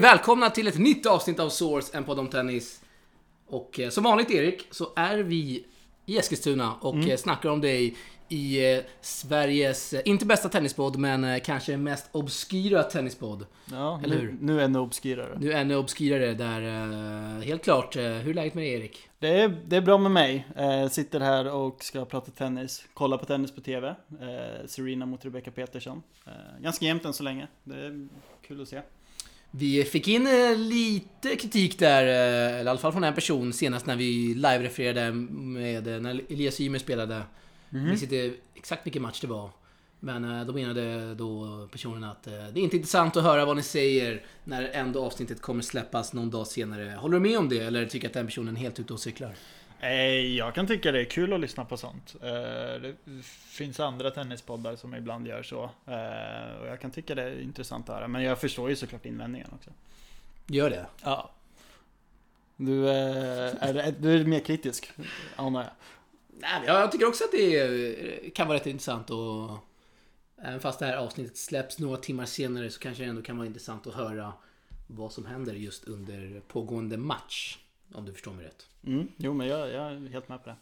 välkomna till ett nytt avsnitt av Source, en podd om tennis. Och eh, som vanligt Erik, så är vi i Eskilstuna och mm. snackar om dig i eh, Sveriges, eh, inte bästa tennispodd, men eh, kanske mest obskyra tennispodd. Ja, Eller hur? Nu, nu ännu obskyrare. Nu ännu obskyrare, där eh, helt klart. Eh, hur är läget med dig Erik? Det är, det är bra med mig. Eh, sitter här och ska prata tennis. Kolla på tennis på TV. Serena mot Rebecca Petersson. ganska jämnt än så länge. Det är kul att se. Vi fick in lite kritik där, eller i alla fall från en person senast när vi live-refererade med när Elias Ymer spelade Mm. Jag minns inte exakt vilken match det var. Men eh, då menade då personen att eh, det är inte intressant att höra vad ni säger när ändå avsnittet kommer släppas någon dag senare. Håller du med om det eller tycker att den personen är helt ute och cyklar? Jag kan tycka det är kul att lyssna på sånt. Eh, det finns andra tennispoddar som ibland gör så. Och jag kan tycka det är intressant att höra. Men jag förstår ju såklart invändningen också. Gör det? Ja. Du är, du är mer kritisk, anar jag. Nej, jag tycker också att det kan vara rätt intressant och Även fast det här avsnittet släpps några timmar senare så kanske det ändå kan vara intressant att höra vad som händer just under pågående match. Om du förstår mig rätt. Mm, jo, men jag, jag är helt med på det.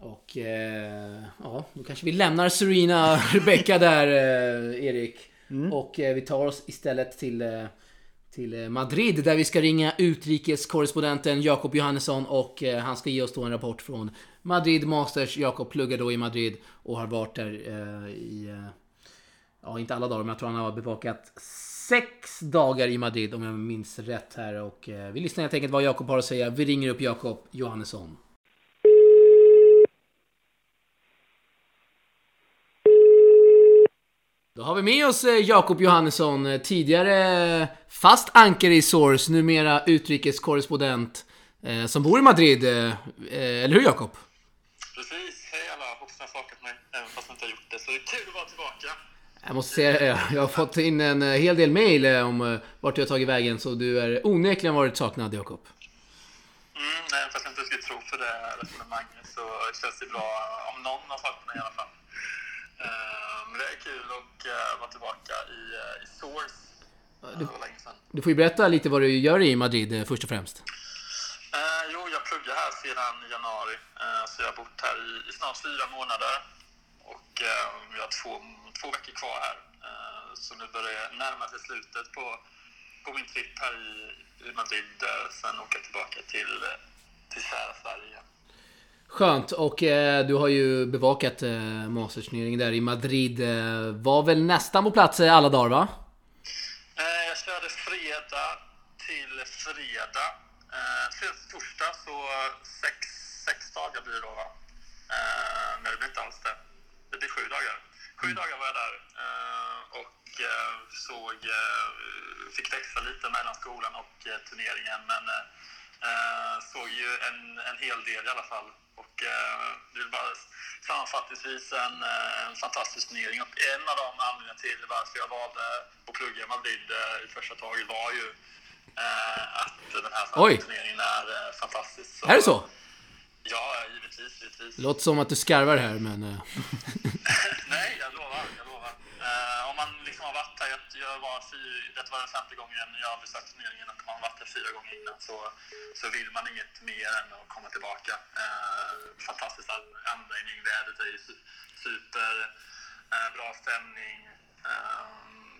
Och eh, ja, då kanske vi lämnar Serena Rebecca där, eh, Erik. Mm. Och eh, vi tar oss istället till eh, till eh, Madrid där vi ska ringa utrikeskorrespondenten Jakob Johannesson och eh, han ska ge oss då en rapport från Madrid Masters. Jakob pluggar då i Madrid och har varit där i, ja inte alla dagar men jag tror han har bevakat sex dagar i Madrid om jag minns rätt här och eh, vi lyssnar helt enkelt vad Jakob har att säga. Vi ringer upp Jakob Johannesson. Då har vi med oss eh, Jakob Johannesson, eh, tidigare eh, fast anker i Source, numera utrikeskorrespondent, eh, som bor i Madrid. Eh, Eller hur Jakob? Precis, hej alla, hoppas ni har sakat mig, även fast ni inte har gjort det. Så det är kul att vara tillbaka. Jag måste säga, jag har fått in en hel del mail om vart du har tagit vägen, så du är onekligen varit saknad Jakob. Mm, nej, fast jag inte skulle tro för det resonemanget så känns det bra om någon har saknat mig i alla fall. Men det är kul att vara tillbaka i, i Source. Du, du, får ju berätta lite vad du gör i Madrid först och främst. Uh, jo, jag pluggar här sedan januari. Uh, så jag har bott här i, i snart fyra månader. Och uh, vi har två, två veckor kvar här. så nu börjar det närma sig slutet på, på min tripp här i, i Madrid. sen åka tillbaka till, till kära Sverige. Skönt. Och eh, du har ju bevakat eh, Masterturneringen där i Madrid. Eh, var väl nästan på plats eh, alla dagar va? Eh, jag körde fredag till fredag. Eh, till torsdag så sex, sex dagar blir det då va? Eh, nej det blir inte alls det. Sju dagar var jag där. Eh, och eh, såg, fick växla lite mellan skolan och turneringen. Men såg ju en, en hel del i alla fall och eh, det är bara sammanfattningsvis en, eh, en fantastisk turnering. Och en av de anledningarna till varför jag valde att plugga Madrid eh, i första taget var ju eh, att den här Oj. turneringen är eh, fantastisk. Så, är det så? Ja, givetvis, givetvis. Det låter som att du skarvar här, men... Nej, jag lovar. Jag lovar. Uh, om man liksom har varit här, jag jag var fyra, detta var den femte gången jag har besökt turneringen och man har varit här fyra gånger innan så, så vill man inget mer än att komma tillbaka. Eh, uh, fantastisk anläggning, vädret är ju super, uh, bra stämning. Eh,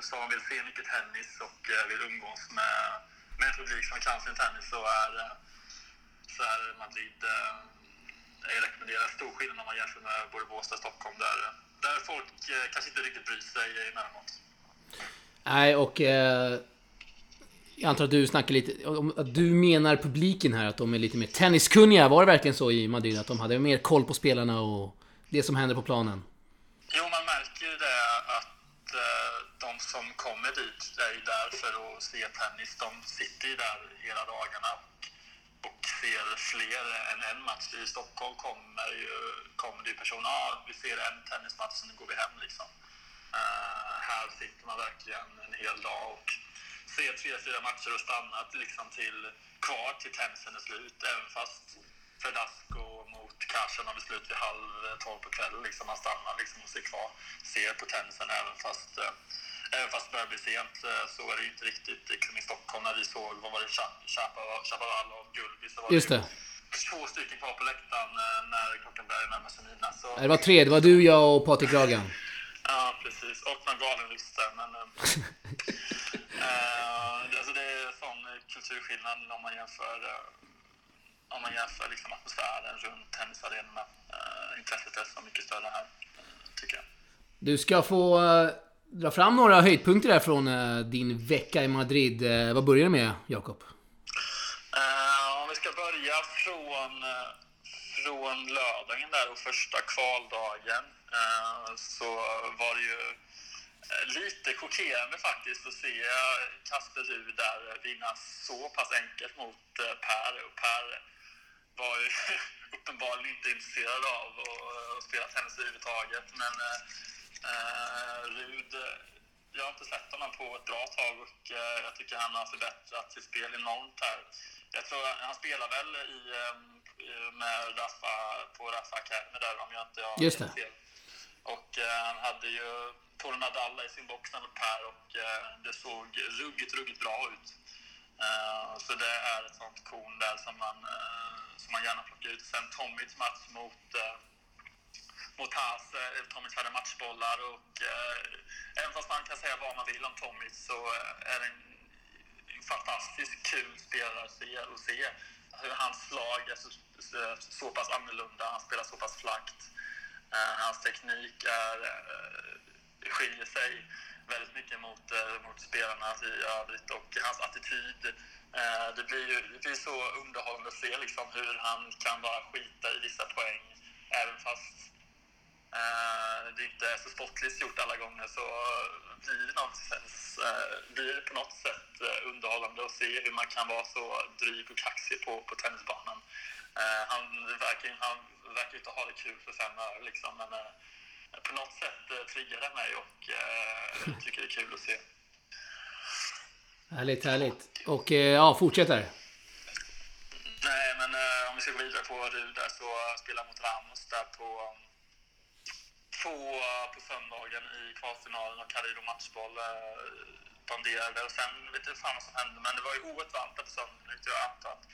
så om man vill se mycket tennis och eh, vill umgås med, med en publik som kan sin tennis så är, eh, så är Madrid eh, jag rekommenderar stor skillnad om man jämför med både Båstad och Stockholm där, där folk eh, kanske inte riktigt bryr sig emellanåt. Nej, och eh, jag antar att du snackar lite, att du menar publiken här, att de är lite mer tenniskunniga. Var det verkligen så i Madrid? Att de hade mer koll på spelarna och det som händer på planen? Jo, man märker ju det att eh, de som kommer dit är ju där för att se tennis. De sitter ju där hela dagarna ser fler än en match. I Stockholm kommer, ju, kommer det ju personer, ja, vi ser en tennismatch, sen nu går vi hem liksom. Uh, här sitter man verkligen en hel dag och ser tre, fyra matcher och stannat liksom till, kvar till tennisen är slut. Även fast Fredasco mot Karsen har slut vid halv tolv på kvällen. Liksom. Man stannar liksom och ser kvar, ser på tennisen även fast, uh, Även fast det börjar bli sent eh, så är det ju inte riktigt kring i Stockholm när vi såg, vad var det, Chaparral och Gullby. Så var Just det. två stycken kvar på läktaren eh, när klockan började närma sig midnatt. Så... Det var tre, det var du, jag och Patrik Ragan. Ja, precis. Och någon galen rysse. Men, äh, alltså det är sån kulturskillnad om man jämför, om man jämför liksom atmosfären runt tennisarenorna. Intresset är så mycket större här, tycker jag. Du ska få dra fram några höjdpunkter där från eh, din vecka i Madrid. Eh, vad börjar du med, Jakob? Eh, om vi ska börja från, från lördagen där och första kvaldagen så var det ju lite chockerande faktiskt att se Kasper Ruud där vinna så pass enkelt mot Per. Och per var ju uppenbarligen inte intresserad av att spela tennis överhuvudtaget. Men eh, Rud, jag har inte sett honom på ett bra tag och eh, jag tycker han har förbättrat sitt spel enormt här. Jag tror han spelar väl i, med Rafa, på Rafa Academy där om jag inte har Just det. Fel. Och eh, han hade ju Tore Nadal i sin box mot Per och eh, det såg ruggigt, ruggigt bra ut. Eh, så det är ett sånt korn där som man, som man gärna plockar ut. Sen Tommys match mot mot Haas. Eh, Tommys hade matchbollar och eh, även fast man kan säga vad man vill om Tommys så eh, är det en, en fantastiskt kul spelare att se, hur hans slag är så, så, så pass annorlunda. Han spelar så pass flackt. Eh, hans teknik är, eh, skiljer sig väldigt mycket mot, eh, mot spelarna i övrigt och hans attityd. det, blir ju, det blir så underhållande att se liksom, hur han kan bara skita i vissa poäng även fast det inte är så sportligt gjort alla gånger så blir det, någonstans, blir det på något sätt underhållande att se hur man kan vara så dryg och kaxig på, på tennisbanan. han, verkar, han verkar inte ha det kul för fem öre liksom. Men eh, på något sätt eh, triggar det mig och eh, tycker det är kul att se. Härligt, härligt. Och eh, ja, fortsätt där. Nej, men eh, om vi ska gå vidare på Rud där så spelar mot Ramos där på tvåa på söndagen i kvartsfinalen och hade ju då matchboll eh, banderade och sen vet jag fan vad som hände men det var ju oerhört varmt på söndagen. Jag antar att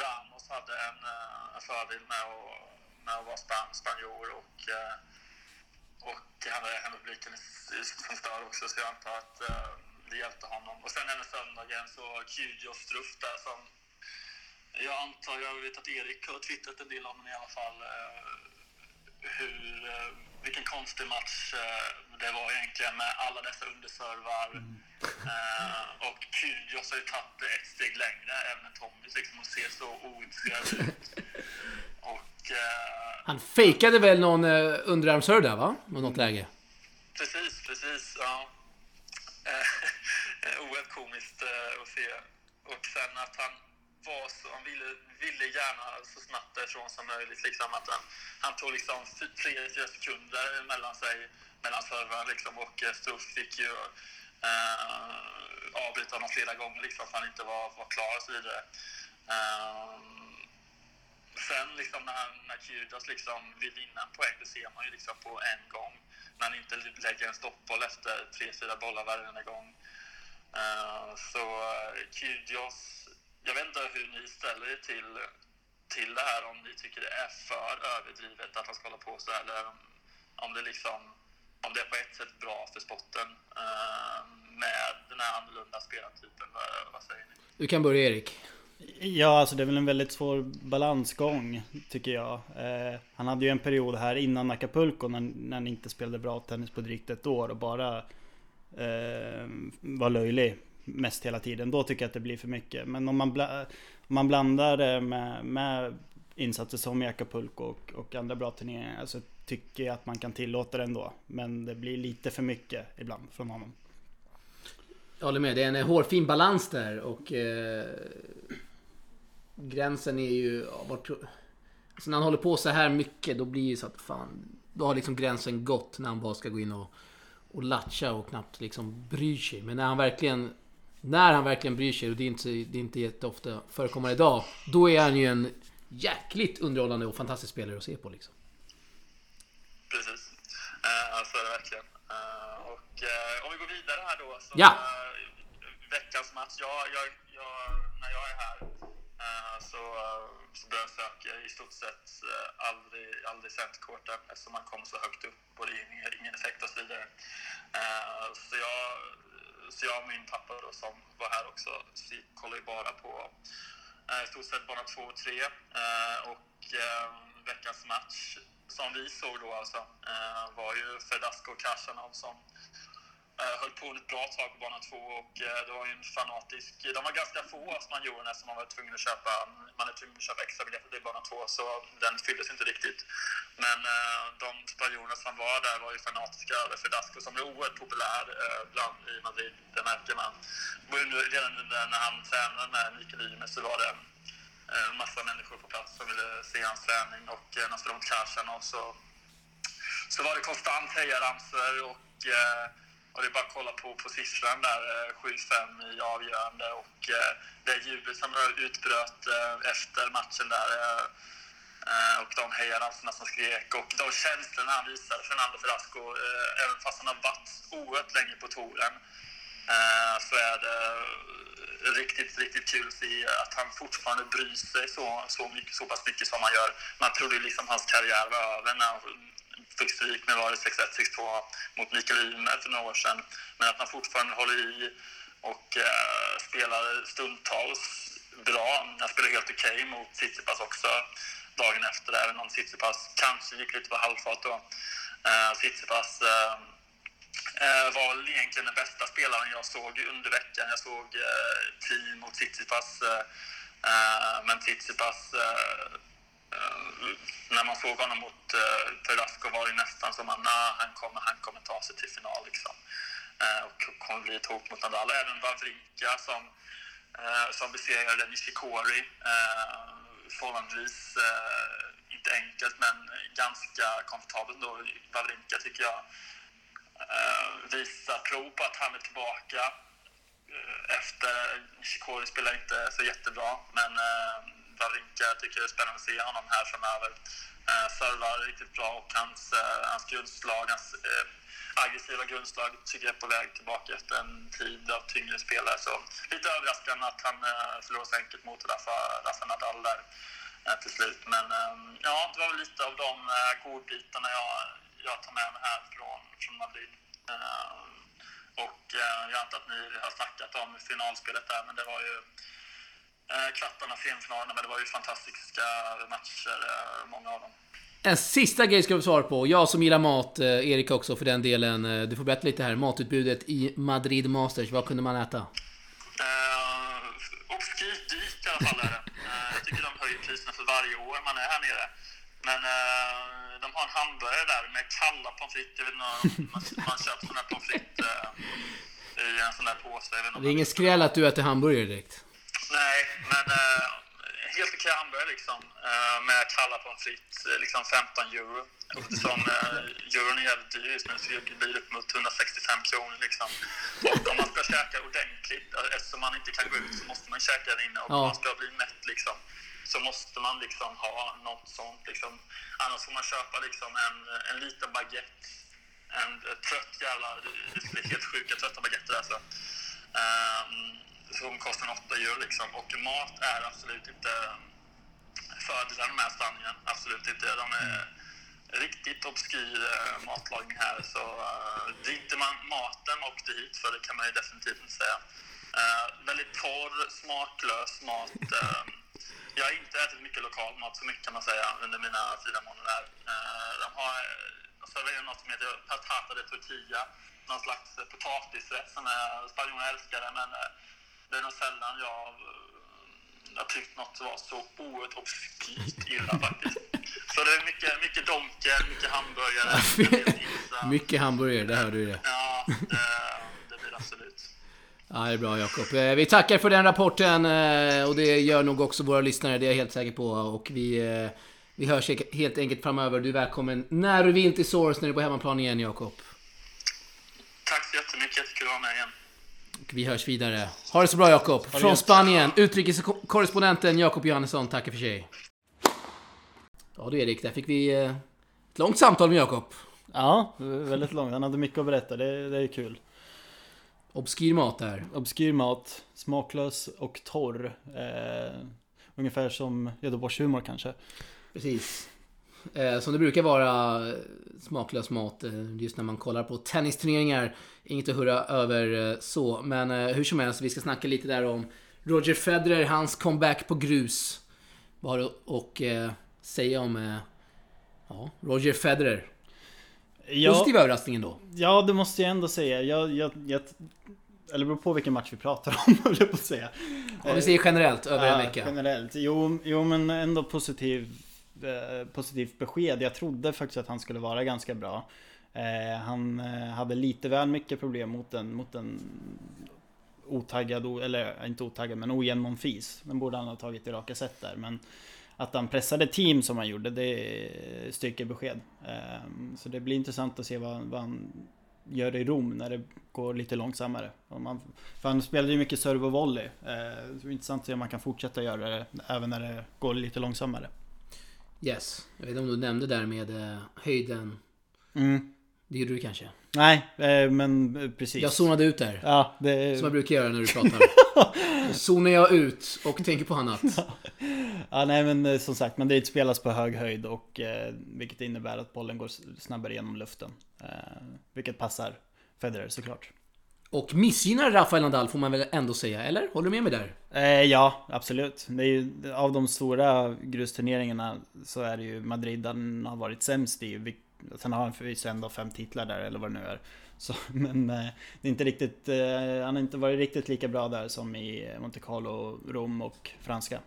Ramos hade en, eh, en fördel med att med att vara span, spanjor och, eh, och han hade hemmapubliken som stör också så jag antar att eh, det hjälpte honom. Och sen även söndagen så Kyrgios Struff där som jag antar, jag vet att Erik har twittrat en del om den i alla fall, hur, vilken konstig match det var egentligen med alla dessa underservar. Mm. och Kyrgios har ju tagit ett steg längre, även Tommy liksom, och ser så ointresserad ut. Och, uh, Han fejkade väl någon uh, underarmsserve där va? På något läge. Precis, precis. Ja. Uh, oerhört komiskt uh, att se. Och sen att han var så, han ville, ville gärna så snabbt därifrån som möjligt. Liksom, att han, han tog liksom tre, fyra sekunder mellan sig, mellan servrarna liksom, och eh, Struff fick ju eh, avbryta honom flera gånger liksom, för att han inte var, var klar och så vidare. Eh, sen liksom när, när Kyrgios liksom vill vinna en poäng, det ser man ju liksom på en gång. När han inte lägger en stoppboll efter tre, fyra bollar varje gång. Eh, så eh, Kyrgios, jag vet inte hur ni ställer er till, till det här, om ni tycker det är för överdrivet att han ska hålla på så här, eller om det liksom om det är på ett sätt bra för sporten uh, med den här annorlunda spelartypen. Vad, vad säger ni? Du kan börja Erik. Ja, alltså det är väl en väldigt svår balansgång tycker jag. Eh, han hade ju en period här innan Acapulco när, när han inte spelade bra tennis på drygt ett år och bara eh, var löjlig mest hela tiden. Då tycker jag att det blir för mycket. Men om man, bla, om man blandar det med, med insatser som i Acapulco och, och andra bra turneringar så tycker jag att man kan tillåta det ändå. Men det blir lite för mycket ibland från honom. Jag håller med. Det är en hårfin balans där och eh, gränsen är ju... Vart, alltså när han håller på så här mycket då blir det så att fan... Då har liksom gränsen gått när han bara ska gå in och, och latcha och knappt liksom bryr sig. Men när han verkligen... När han verkligen bryr sig, och det är inte, det är inte jätteofta förekommer idag. Då är han ju en jäkligt underhållande och fantastisk spelare att se på liksom. Precis. Uh, så är det verkligen. Uh, och uh, om vi går vidare här då. Så, Ja. eh, veckans match. Jag, jag, jag, när jag är här eh, så, eh, så besöker jag i stort sett eh, aldrig, aldrig centercourten eftersom man kommer så högt upp, både ingen, ingen effekt och så vidare. Eh, så, jag, så jag och min pappa då, som var här också, vi kollar ju bara på eh, i stort sett bara två och tre. Eh, och eh, veckans match som vi såg då alltså var ju Fedasko och Kashanov som Eh, höll på ett bra tag på bana två och eh, det var ju en fanatisk... De var ganska få spanjorerna som man var tvungen att köpa. Man är tvungen att köpa extra biljetter till bana två så den fylldes inte riktigt. Men eh, de spanjorerna som var där var ju fanatiska över Fedasco som är oerhört populär bland i Madrid. Det märker man. Redan när han tränade med Mikael Ymer så var det en massa människor på plats som ville se hans träning och när han spelade mot och så så var det konstant hejaramsor och, eh, och det är bara att kolla på, på siffran där, eh, 7-5 i avgörande och eh, det jubel som utbröt eh, efter matchen där och de hejaramsorna som skrek och de känslorna han visade, Fernando Ferrasco. även fast han har varit oerhört länge på touren så är det riktigt, riktigt kul att se att han fortfarande bryr sig så, så, mycket, så pass mycket som han gör. Man trodde ju liksom hans karriär var över när han fick stryk med var 6-1, 6-2 mot Mikael Ymer för några år sedan. Men att man fortfarande håller i och eh, spelar stundtals bra. Han spelade helt okej mot Tsitsipas också dagen efter, även om Tsitsipas kanske gick lite på halvfart då. Eh, Tsitsipas eh, eh, var väl egentligen den bästa spelaren jag såg under veckan. Jag såg eh, team mot Tsitsipas, eh, eh, men Tsitsipas eh, Eh, när man såg honom mot eh, Tarasco var det nästan som att nah, han, kommer, han kommer ta sig till final. Liksom. Eh, och kommer bli ett hot mot Nadal. Även Wawrinka som, eh, som besegrade Nishikori. Eh, förhållandevis, eh, inte enkelt, men ganska komfortabelt då. Wawrinka tycker jag eh, visar prov på att han är tillbaka eh, efter Nishikori spelar inte så jättebra, men eh, eh, Jag tycker det är spännande att se honom här framöver. Eh, servar riktigt bra och hans, eh, hans grundslag, hans eh, aggressiva grundslag tycker jag är på väg tillbaka efter en tid av tyngre spelare. Så lite överraskande att han eh, förlorade så enkelt mot Rafa, Rafa Nadal där eh, till slut. Men eh, ja, det var väl lite av de eh, godbitarna jag, jag tar med mig här från, från Madrid. Eh, och eh, jag antar att ni har snackat om finalspelet där, men det var ju kvartarna, semifinalerna, men det var ju fantastiska matcher, eh, många av dem. En sista grej ska vi svara på. Jag som gillar mat, eh, Erik också för den delen. eh, Du får berätta lite här. Matutbudet i Madrid Masters. Vad kunde man äta? Eh, obskyrt dyrt i alla fall är det. Eh, jag tycker de höjer priserna för varje år man är här nere. Men eh, de har en hamburgare där med kalla pommes frites. Jag vet inte om man, man köper här pommes frites eh, i en sån där påse. Det är ingen skräll att du äter hamburgare direkt. Nej, men eh, helt okej hamburgare liksom. Eh, med kalla pommes frites, eh, liksom 15 euro. Eftersom eh, euron är jävligt dyr just nu så det blir upp mot 165 kronor liksom. Och om man ska käka ordentligt, eh, eftersom man inte kan gå ut så måste man käka där inne. Och Ja. man ska bli mätt liksom så måste man liksom ha något sånt liksom. Annars får man köpa liksom en, en liten baguette. En eh, trött jävla, det helt sjuka trötta baguetter alltså. Ehm, som kostar 8 euro liksom. Och mat är absolut inte ehm, fördelen med Spanien. Absolut inte. De är riktigt obskyr ehm, matlagning här. Så uh, man maten och dit, för det kan man ju definitivt inte säga. Eh, väldigt torr, smaklös mat. Ehm, jag har inte ätit mycket lokal mat, så mycket kan man säga, under mina fyra månader här. De har serverar något som heter patata de tortilla. Någon slags potatisrätt som spanjorerna älskar men det är nog sällan jag eh, jag har tyckt något var så oerhört obskyrt illa faktiskt. Så det är mycket, mycket donken, mycket hamburgare, mycket. Mycket hamburgare, det hörde du det. Ja, det, det blir det absolut. Ja, det är bra Jakob. Eh, Vi tackar för den rapporten eh, och det gör nog också våra lyssnare, det är jag helt säker på. Och vi, eh, vi hörs helt enkelt framöver. Du är välkommen när du vill till Source när du är på hemmaplan igen Jakob. Tack så jättemycket, jättekul att vara med igen. Och vi hörs vidare. Ha det så bra Jakob. Från. Spanien, utrikeskorrespondenten Jakob Johannesson tackar för sig. Ja du Erik, där fick vi eh, ett långt samtal med Jakob. Ja, väldigt långt. Han hade mycket att berätta. Det, det är kul. Obskyr mat där. Obskyr mat, smaklös och torr. Eh, ungefär som Göteborgshumor kanske. Precis. Eh, som det brukar vara eh, smaklös mat eh, just när man kollar på tennisturneringar. Inget att hurra över eh, så. Men eh, hur som helst, vi ska snacka lite där om Roger Federer, hans comeback på grus. Vad har du att eh, säga om ja, Roger Federer? Ja, Positiv överraskning då. ja, det måste jag ändå säga. Jag, jag, jag, eller beror på vilken match vi pratar om, höll jag på att säga. Om vi säger generellt över en vecka. Generellt. Jo, jo men ändå positiv, eh, positivt besked. Jag trodde faktiskt att han skulle vara ganska bra. Eh, han eh, hade lite väl mycket problem mot en, mot en otaggad, eller inte otaggad, men ojämn Monfils. Den borde han ha tagit i raka set där. Men att han pressade team som han gjorde, det är styrkebesked. Eh, så det blir intressant att se vad, vad han gör i Rom när det går lite långsammare. Om man, för han spelade ju mycket serve och volley. Eh, så det är intressant att se om man kan fortsätta göra det även när det går lite långsammare. Yes. Jag vet inte om du nämnde där med eh, höjden. Mm. Det gjorde du kanske? Nej, eh, men eh, precis. Jag zonade ut där. Ja, det... Som jag brukar göra när du pratar. Zonar jag ut och tänker på annat. Ja, nej men eh, som sagt, Madrid spelas på hög höjd och eh, vilket innebär att bollen går snabbare genom luften. Eh, vilket passar Federer såklart. Och missgynnar Rafael Nadal får man väl ändå säga, eller? Håller du med mig där? Eh, ja, absolut. Det är ju, av de stora grusturneringarna så är det ju Madrid den har varit sämst i. Sen har han förvisso ändå fem titlar där eller vad det nu är. Så, men eh, det är inte riktigt, eh, han har inte varit riktigt lika bra där som i Monte Carlo, Rom och franska.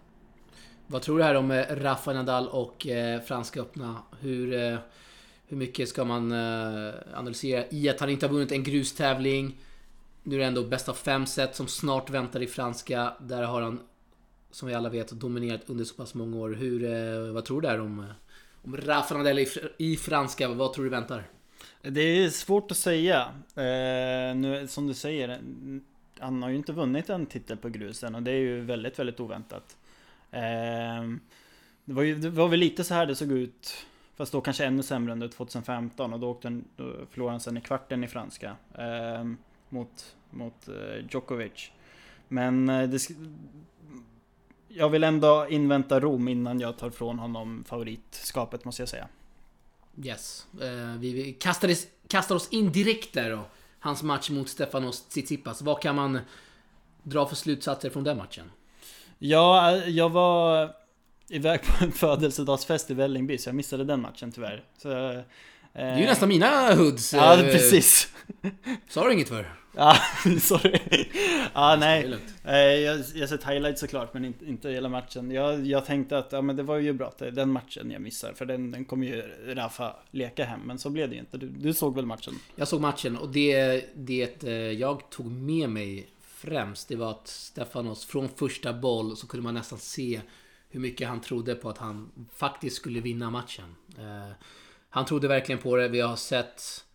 Vad tror du här om eh, Rafa Rafael Nadal och Franska öppna? Hur, hur mycket ska man analysera i att han inte har vunnit en grustävling? Nu är det ändå bästa av fem set som snart väntar i Franska. Där har han, som vi alla vet, dominerat under så pass många år. Hur, vad tror du där om, Rafa om Nadal i, i Franska? Vad tror du väntar? Det är svårt att säga. Eh, nu, som du säger, han har ju inte vunnit en titel på grusen och det är ju väldigt, väldigt oväntat. Eh, det, var ju, det var väl lite så här det såg ut, fast då kanske ännu sämre under 2015 och då, åkte han, då förlorade han sen i kvarten i franska eh, mot, mot eh, Djokovic. Men eh, det, jag vill ändå invänta Rom innan jag tar från honom favoritskapet måste jag säga. Yes. Eh, vi kastades, kastar oss in direkt där då. Hans match mot Stefanos Tsitsipas. Vad kan man dra för slutsatser från den matchen? Ja, jag var iväg på en födelsedagsfest i Vällingby så jag missade den matchen tyvärr. Så, eh, Det är ju nästan mina hoods. Ja, eh, precis. Sa du inget för? Ja, sorry. Ja, nej. Eh, Jag har sett highlights såklart, men inte, inte hela matchen. Jag, jag tänkte att ja, men det var ju bra att det är den matchen jag missar, för den, den kommer ju Rafa leka hem. Men så blev det ju inte. Du, du såg väl matchen? Jag såg matchen och det, det eh, jag tog med mig främst, det var att Stefanos från första boll så kunde man nästan se hur mycket han trodde på att han faktiskt skulle vinna matchen. Han trodde verkligen på det. Vi har sett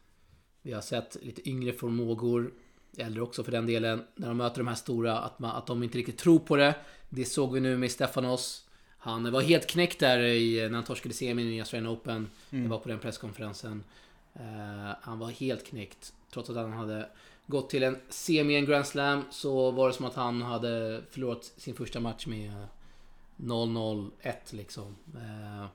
Vi har sett lite yngre förmågor, äldre också för den delen, när de möter de här stora, att, man, att de inte riktigt tror på det. Det såg vi nu med Stefanos. Han var helt knäckt där i, när han torskade semin i Australian Open. Jag var på den presskonferensen. Eh, han var helt knäckt. Trots att han hade gått till en semi i en Grand Slam så var det som att han hade förlorat sin första match med eh, 0-0-1 liksom. Eh,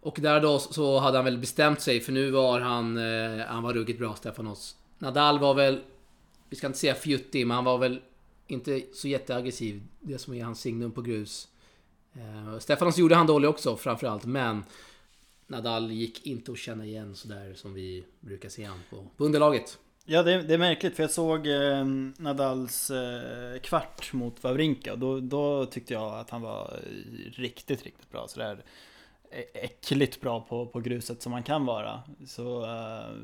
och där då så hade han väl bestämt sig för nu var han, eh, han var ruggigt bra Stefanos. Nadal var väl, vi ska inte säga fjuttig, men han var väl inte så jätteaggressiv. Det som är hans signum på grus. Eh, Stefanos gjorde han dålig också framförallt, men Nadal gick inte att känna igen sådär som vi brukar se han på, på underlaget. Ja, det, det är märkligt för jag såg eh, Nadals eh, kvart mot Wawrinka och då, då tyckte jag att han var riktigt, riktigt bra. Sådär äckligt bra på, på gruset som man kan vara. Så eh,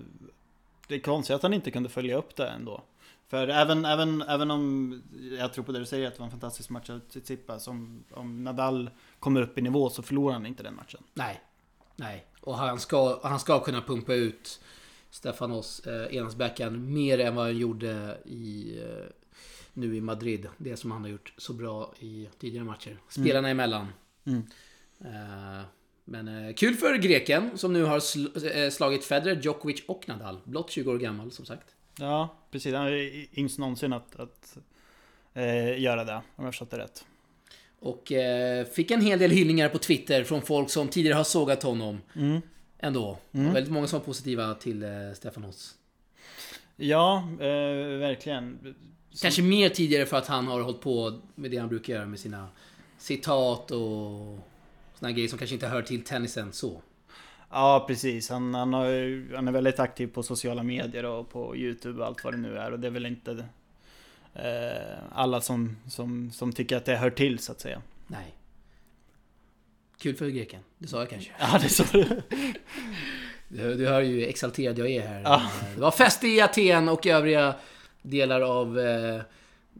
det är konstigt att han inte kunde följa upp det ändå. För även, även, även om jag tror på det du säger att det var en fantastisk match av Tsitsipas, om, om Nadal kommer upp i nivå så förlorar han inte den matchen. Nej. Nej. Och han ska, han ska kunna pumpa ut Stefanos eh, enhandsbackhand mer än vad han gjorde i, eh, nu i Madrid. Det som han har gjort så bra i tidigare matcher. Spelarna emellan. Mm. Eh, men eh, kul för greken som nu har sl- eh, slagit Federer, Djokovic och Nadal. Blott 20 år gammal som sagt. Ja, precis. Han är yngst någonsin att, att eh, göra det, om jag förstått det rätt. Och eh, fick en hel del hyllningar på Twitter från folk som tidigare har sågat honom. Mm. Ändå. Det var väldigt många som var positiva till eh, Stefanos. Ja, eh, verkligen. Kanske mer tidigare för att han har hållit på med det han brukar göra med sina citat och såna grejer som kanske inte hör till tennisen så. Ja, precis. Han, han, har, han är väldigt aktiv på sociala medier och på YouTube och allt vad det nu är. Och det är väl inte eh, alla som, som, som tycker att det hör till, så att säga. Nej. Kul för greken. Det sa jag kanske. Ja, det är så. Du, du hör ju exalterad jag är här. Ja. Det var fest i Aten och övriga delar av, eh,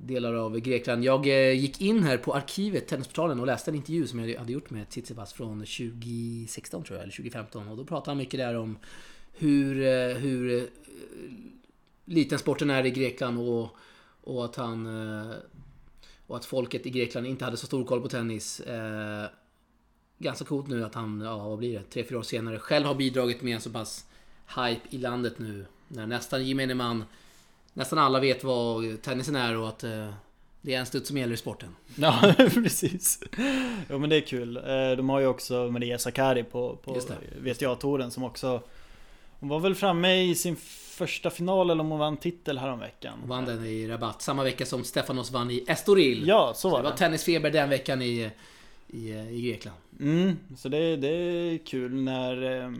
delar av Grekland. Jag eh, gick in här på arkivet, Tennisportalen, och läste en intervju som jag hade gjort med Tsitsipas från 2016 tror jag, eller 2015. Och då pratade han mycket där om hur, eh, hur eh, liten sporten är i Grekland och, och att han... Och att folket i Grekland inte hade så stor koll på tennis. Ganska coolt nu att han, ja vad blir det, tre, fyra år senare själv har bidragit med en så pass hype i landet nu. När nästan gemene man, nästan alla vet vad tennisen är och att eh, det är en studs som gäller i sporten. Ja, precis. Jo men det är kul. Eh, De har ju också Maria Sakkari på, på Just det. VTA-touren som också Hon var väl framme i sin första final eller om hon vann titel häromveckan. Och vann den i rabatt samma vecka som Stefanos vann i Estoril. Ja, så Så var det var det. tennisfeber den veckan i, i, i Grekland. Mm, så det, det är kul när eh,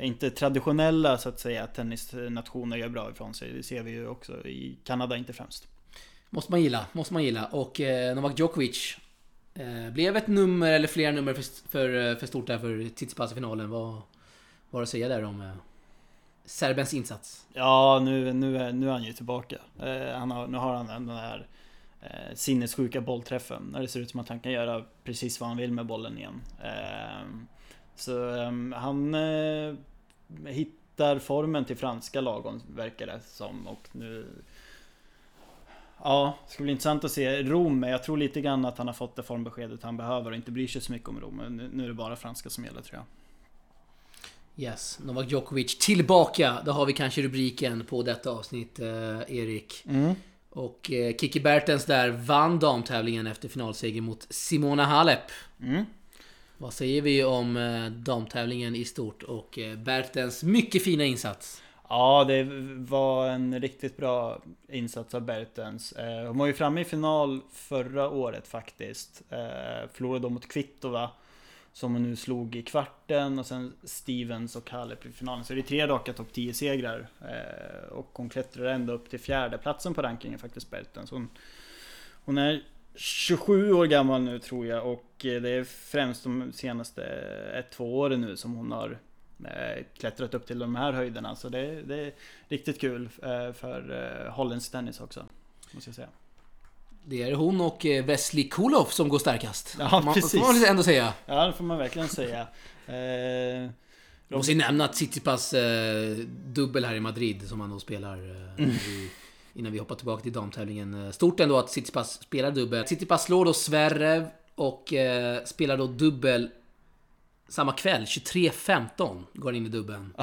inte traditionella så att säga tennisnationer gör bra ifrån sig. Det ser vi ju också i Kanada inte främst. Måste man gilla, måste man gilla. Och eh, Novak Djokovic eh, blev ett nummer eller flera nummer för, för, för stort där för Tsitsipas i finalen. Vad har du att säga där om eh, Serbens insats? Ja, nu, nu, är, nu är han ju tillbaka. Eh, han har, nu har han den här eh, sinnessjuka bollträffen. När det ser ut som att han kan göra precis vad han vill med bollen igen. Eh, så eh, han eh, hittar formen till franska lagon verkar det som. Och nu... Ja, det ska bli intressant att se Rom. Jag tror lite grann att han har fått det formbeskedet han behöver och inte bryr sig så mycket om Rom. Nu, är det bara franska som gäller tror jag. Yes, Novak Djokovic tillbaka. Då har vi kanske rubriken på detta avsnitt, eh, Erik. Och eh, Kiki Bertens där vann damtävlingen efter finalseger mot Simona Halep. Mm. Vad säger vi om eh, damtävlingen i stort och eh, Bertens mycket fina insats? Ja, det var en riktigt bra insats av Bertens. Eh, hon var ju framme i final förra året faktiskt. Förlorade då mot Kvitova. Som hon nu slog i kvarten och sen Stevens och Halep i finalen. Så det är tre raka topp 10 segrar. Och hon klättrar ända upp till fjärde platsen på rankingen faktiskt Bertens. Hon, hon är 27 år gammal nu tror jag och eh, det är främst de senaste ett, två åren nu som hon har eh, klättrat upp till de här höjderna. Så det, det är riktigt kul eh, för holländsk tennis också. Måste jag säga. Det är hon och Wesley Koloff som går starkast. Ja, man, precis. får man ändå säga. Ja, det får man verkligen säga. Eh, Jag måste ju nämna Tsitsipas eh, dubbel här i Madrid som han då spelar eh, i, innan vi hoppar tillbaka till damtävlingen. Eh, Stort ändå att Tsitsipas spelar dubbel. Tsitsipas slår då Zverev och eh, spelar då dubbel samma kväll. 23.15 går han in i dubbeln.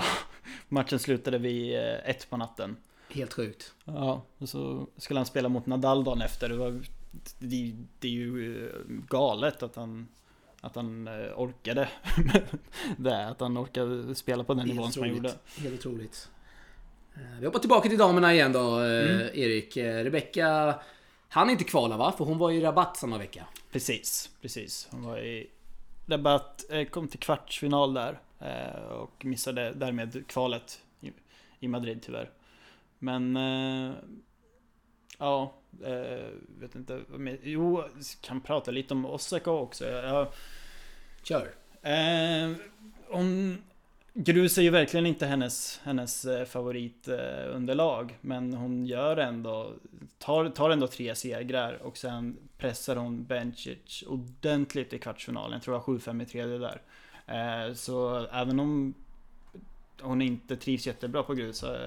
matchen slutade vid eh, ett på natten. Helt sjukt. Ja, och så skulle han spela mot Nadal dagen efter. Det, var, det, det är ju eh, galet att han att han orkade det, att han orkade spela på den nivån som han gjorde. Helt otroligt. Eh, Vi hoppar tillbaka till damerna igen då, eh, Mm. Erik. Eh, Rebecca han inte kvala va? För hon var i rabatt samma vecka. Precis, precis. Hon var i debatt, eh, kom till kvartsfinal där och missade därmed kvalet i, Madrid tyvärr. Men ja, vet inte. Jo, kan prata lite om Osaka också. Jag, Kör. Hon, grus är ju verkligen inte hennes, hennes eh, favoritunderlag. Men hon gör ändå, tar, tar ändå tre segrar och sen pressar hon Bencic ordentligt i kvartsfinalen. Jag tror det var 7-5 i tredje där. Eh, så även om hon inte trivs jättebra på grus så eh,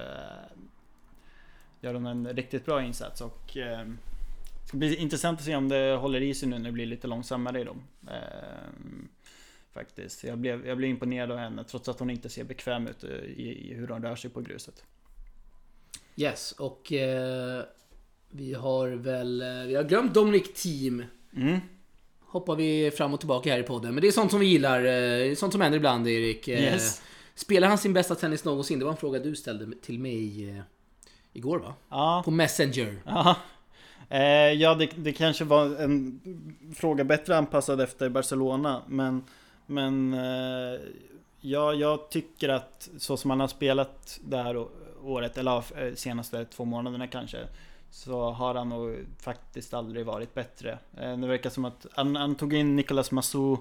gör hon en riktigt bra insats. Och det ska bli intressant att se om det håller i sig nu när det blir lite långsammare i dem. Faktiskt. Jag blev, jag blev imponerad av henne trots att hon inte ser bekväm ut eh, i, i hur hon rör sig på gruset. Yes, och eh, vi har väl... eh, Vi har glömt Dominic Team. Mm. Hoppar vi fram och tillbaka här i podden. Men det är sånt som vi gillar. eh, Det är sånt som händer ibland, Erik. Yes. Spelar han sin bästa tennis någonsin? Det var en fråga du ställde till mig igår, va? Ja. På Messenger. Ja, eh, ja det, det kanske var en fråga bättre anpassad efter Barcelona men men eh, ja, jag tycker att så som han har spelat det här året, eller ja, eh, senaste två månaderna kanske Så har han nog faktiskt aldrig varit bättre eh, Det verkar som att han, han tog in Nicolas Massou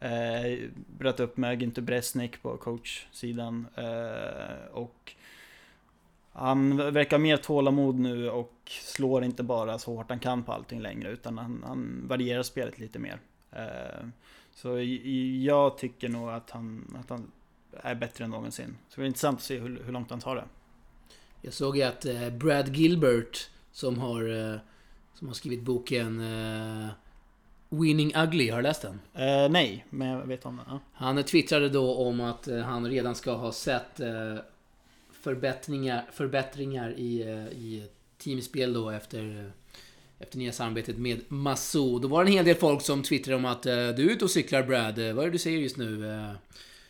eh, Bröt upp med Günther Bresnik på coachsidan eh, Och han verkar ha mer tålamod nu och slår inte bara så hårt han kan på allting längre utan han, han varierar spelet lite mer. Eh, så jag tycker nog att han, att han är bättre än någonsin. Så det är intressant att se hur, hur långt han tar det. Jag såg ju att eh, Brad Gilbert, som har, eh, som har skrivit boken eh, Winning Ugly, har du läst den? Nej, men jag vet om det. Ja. Han twittrade då om att han redan ska ha sett förbättringar, förbättringar i, i teamspel då efter, efter nya samarbetet med Massou. Då var det en hel del folk som twittrade om att eh, du är ute och cyklar Brad. Eh, vad är det du säger just nu? Eh,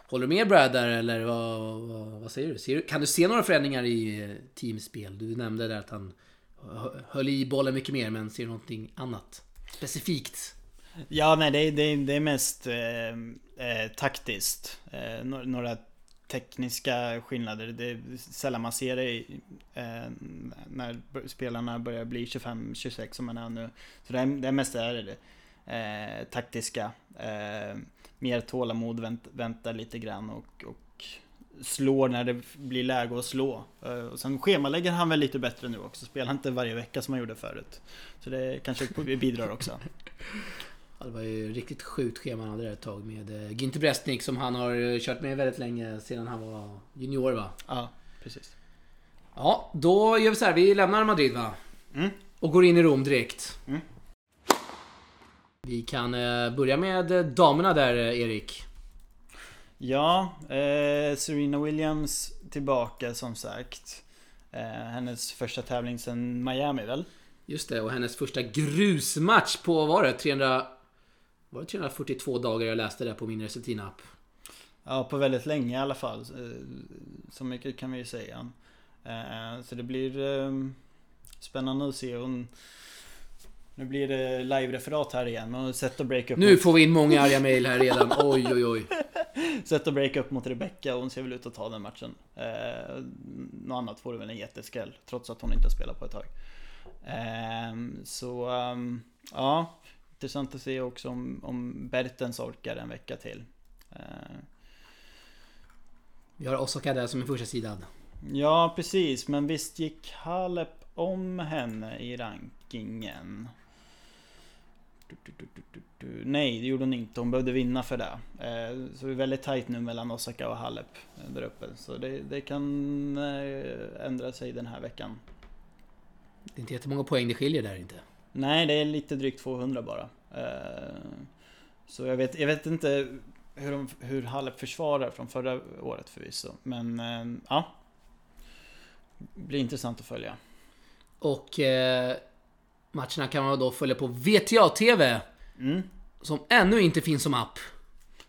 håller du med Brad där eller vad, vad, vad säger du? Ser? Kan du se några förändringar i teamspel? Du nämnde där att han höll i bollen mycket mer men ser du någonting annat? Specifikt? Ja, nej, det är, det är, det är mest eh, eh, taktiskt. Eh, några tekniska skillnader. Det är sällan man ser det i, eh, när spelarna börjar bli 25-26 som man är nu. Så det, är, det mest är det. Eh, taktiska. Eh, mer tålamod, vänt, väntar lite grann och, och slår när det blir läge att slå. Eh, och sen schemalägger han väl lite bättre nu också. Spelar inte varje vecka som han gjorde förut. Så det kanske bidrar också. Ja, det var ju riktigt sjukt schema han hade där ett tag med eh, Günther Bresnik som han har eh, kört med väldigt länge sedan han var junior va? Ja, precis. Ja, då gör vi så här. Vi lämnar Madrid va? Mm. Och går in i Rom direkt. Mm. Vi kan eh, börja med damerna där Erik. Ja, eh, Serena Williams tillbaka som sagt. Eh, hennes första tävling sedan Miami väl? Just det, och hennes första grusmatch på, vad var det? 300... Var det 342 dagar jag läste det på min Resetina-app? Ja, på väldigt länge i alla fall. Eh, Så mycket kan vi ju säga. Eh, Så det blir eh, spännande att se. Nu blir det live-referat här igen. Men att break up Nu mot, får vi in många arga mail här redan. Oj, oj, oj. sett att break up mot Rebecca och hon ser väl ut att ta den matchen. Eh, något annat får det väl en jätteskräll. Trots att hon inte har spelat på ett tag. Eh, så ehm, ja, intressant att se också om, om Bertens orkar en vecka till. Eh, Vi har Osaka där som är första sidan. Ja, precis. Men visst gick Halep om henne i rankingen? Nej, det gjorde hon inte. Hon behövde vinna för det. Eh, Så det är väldigt tajt nu mellan Osaka och Halep där uppe. Så det, det kan eh, ändra sig den här veckan. Det är inte jättemånga poäng det skiljer där inte. Nej, det är lite drygt 200 bara. Eh, Så jag vet, jag vet inte hur, de, hur Halep försvarar från förra året förvisso. Men eh, ja. Blir intressant att följa. Och eh, matcherna kan man då följa på VTA-TV. Mm. Som ännu inte finns som app.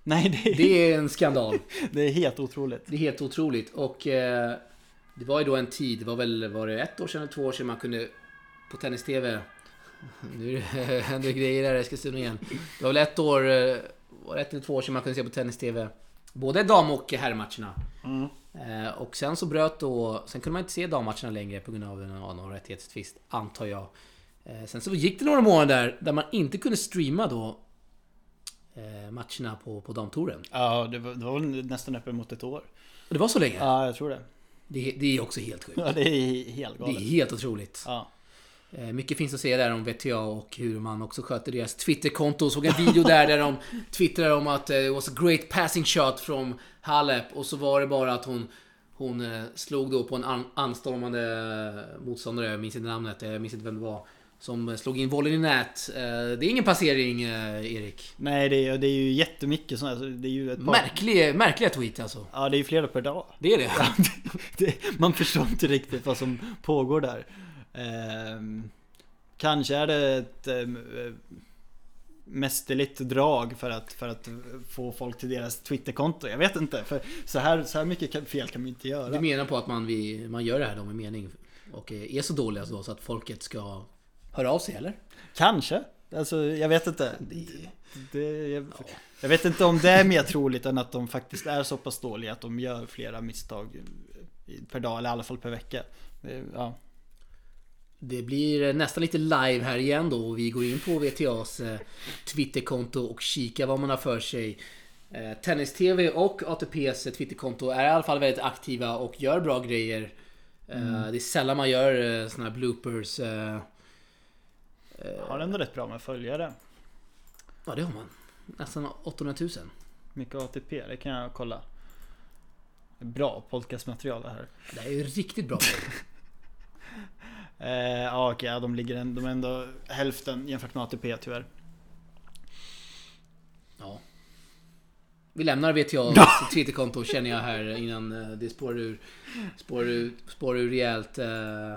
Nej, det är, Det är en skandal. det är helt otroligt. Det är helt otroligt. Och eh, det var ju då en tid, det var väl var det ett år sedan eller två år sedan man kunde på tennis-TV nu händer det grejer här i Eskilstuna igen. Det var väl ett år, eh, var ett eller två år sedan man kunde se på tennis-TV både dam och herrmatcherna. Mm. Eh, och sen så bröt då, sen kunde man inte se dammatcherna längre på grund av en, någon rättighetstvist, antar jag. Eh, sen så gick det några månader där man inte kunde streama då eh, matcherna på, på damtouren. Ja, det var, det var nästan uppe mot ett år. Och det var så länge? Ja, jag tror det. Det, det är också helt sjukt. Ja, det är helt Det är galet. helt otroligt. Ja. Eh, Mycket finns att säga där om VTA och hur man också sköter deras Twitterkonto. Såg en video där där de twittrade om att eh, it was a great passing shot från Halep och så var det bara att hon hon eh, slog då på en an, anstormande motståndare, jag minns inte namnet, jag minns inte vem det var. som slog in volleyn i nät. Eh, det är ingen passering, eh, Erik. Nej, det är, det är ju jättemycket sånt här. Det är ju ett par... Märklig, märkliga tweet alltså. Ja, det är ju flera per dag. Det är det. det, man förstår inte riktigt vad som pågår där. Ehm, kanske är det ett ehm, eh, mästerligt drag för att, för att få folk till deras Twitterkonto. Jag vet inte, för så här, så här mycket fel kan man inte göra. Du menar på att man, vi, man gör det här då med mening och eh, är så dåliga då så att folket ska höra av sig eller? Kanske. Alltså, jag vet inte. Det, Det, jag, jag vet inte om det är mer troligt än att de faktiskt är så pass dåliga att de gör flera misstag per dag, eller i alla fall per vecka. Ja. Det blir nästan lite live här igen då och vi går in på VTAs eh, Twitterkonto och kikar vad man har för sig. Eh, Tennis-TV och ATPs Twitterkonto är i alla fall väldigt aktiva och gör bra grejer. Eh, Det är sällan man gör eh, såna här bloopers. Eh, Har ändå rätt bra med följare. ja det har man. Nästan 800 000. Mycket ATP, det kan jag kolla. Bra podcastmaterial det här. Det är ju riktigt bra. Eh, ja okej, ja, de ligger en, de är ändå hälften jämfört med ATP tyvärr. Ja. Vi lämnar VTAs Twitterkonto känner jag här innan eh, det spårar ur, spårar ur, spårar ur rejält. eh.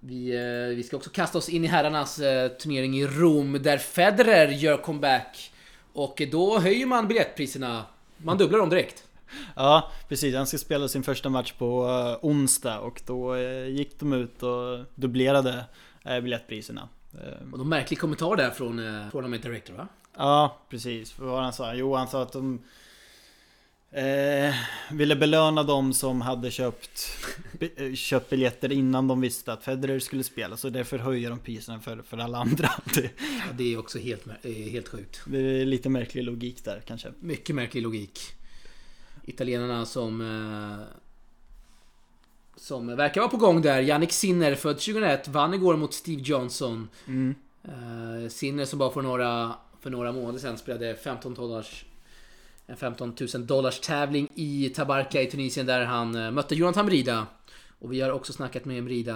Vi, eh, vi ska också kasta oss in i herrarnas turnering i Rom där Federer gör comeback. Och då höjer man biljettpriserna. Man dubblar dem direkt. Ja precis, han ska spela sin första match på eh, onsdag och då eh, gick de ut och dubblerade eh, biljettpriserna. Och någon märklig kommentar där från Tournament Director va? Ja, precis. Vad var det han sa? Jo, han sa att de eh, ville belöna de som hade köpt, köpt biljetter innan de visste att Federer skulle spela. Så därför höjer de priserna för, för alla andra. Det, Ja, det är också helt, helt sjukt. det är lite märklig logik där kanske. Mycket märklig logik. Italienarna som... Eh, som verkar vara på gång där. Yannick Sinner, född 2001, vann igår mot Steve Johnson. Mm. Eh, Sinner som bara för några, för några månader sedan spelade 15 dollars en 15 000 dollars tävling i Tabarka i Tunisien där han eh, mötte Jonathan Brida. Och vi har också snackat med Brida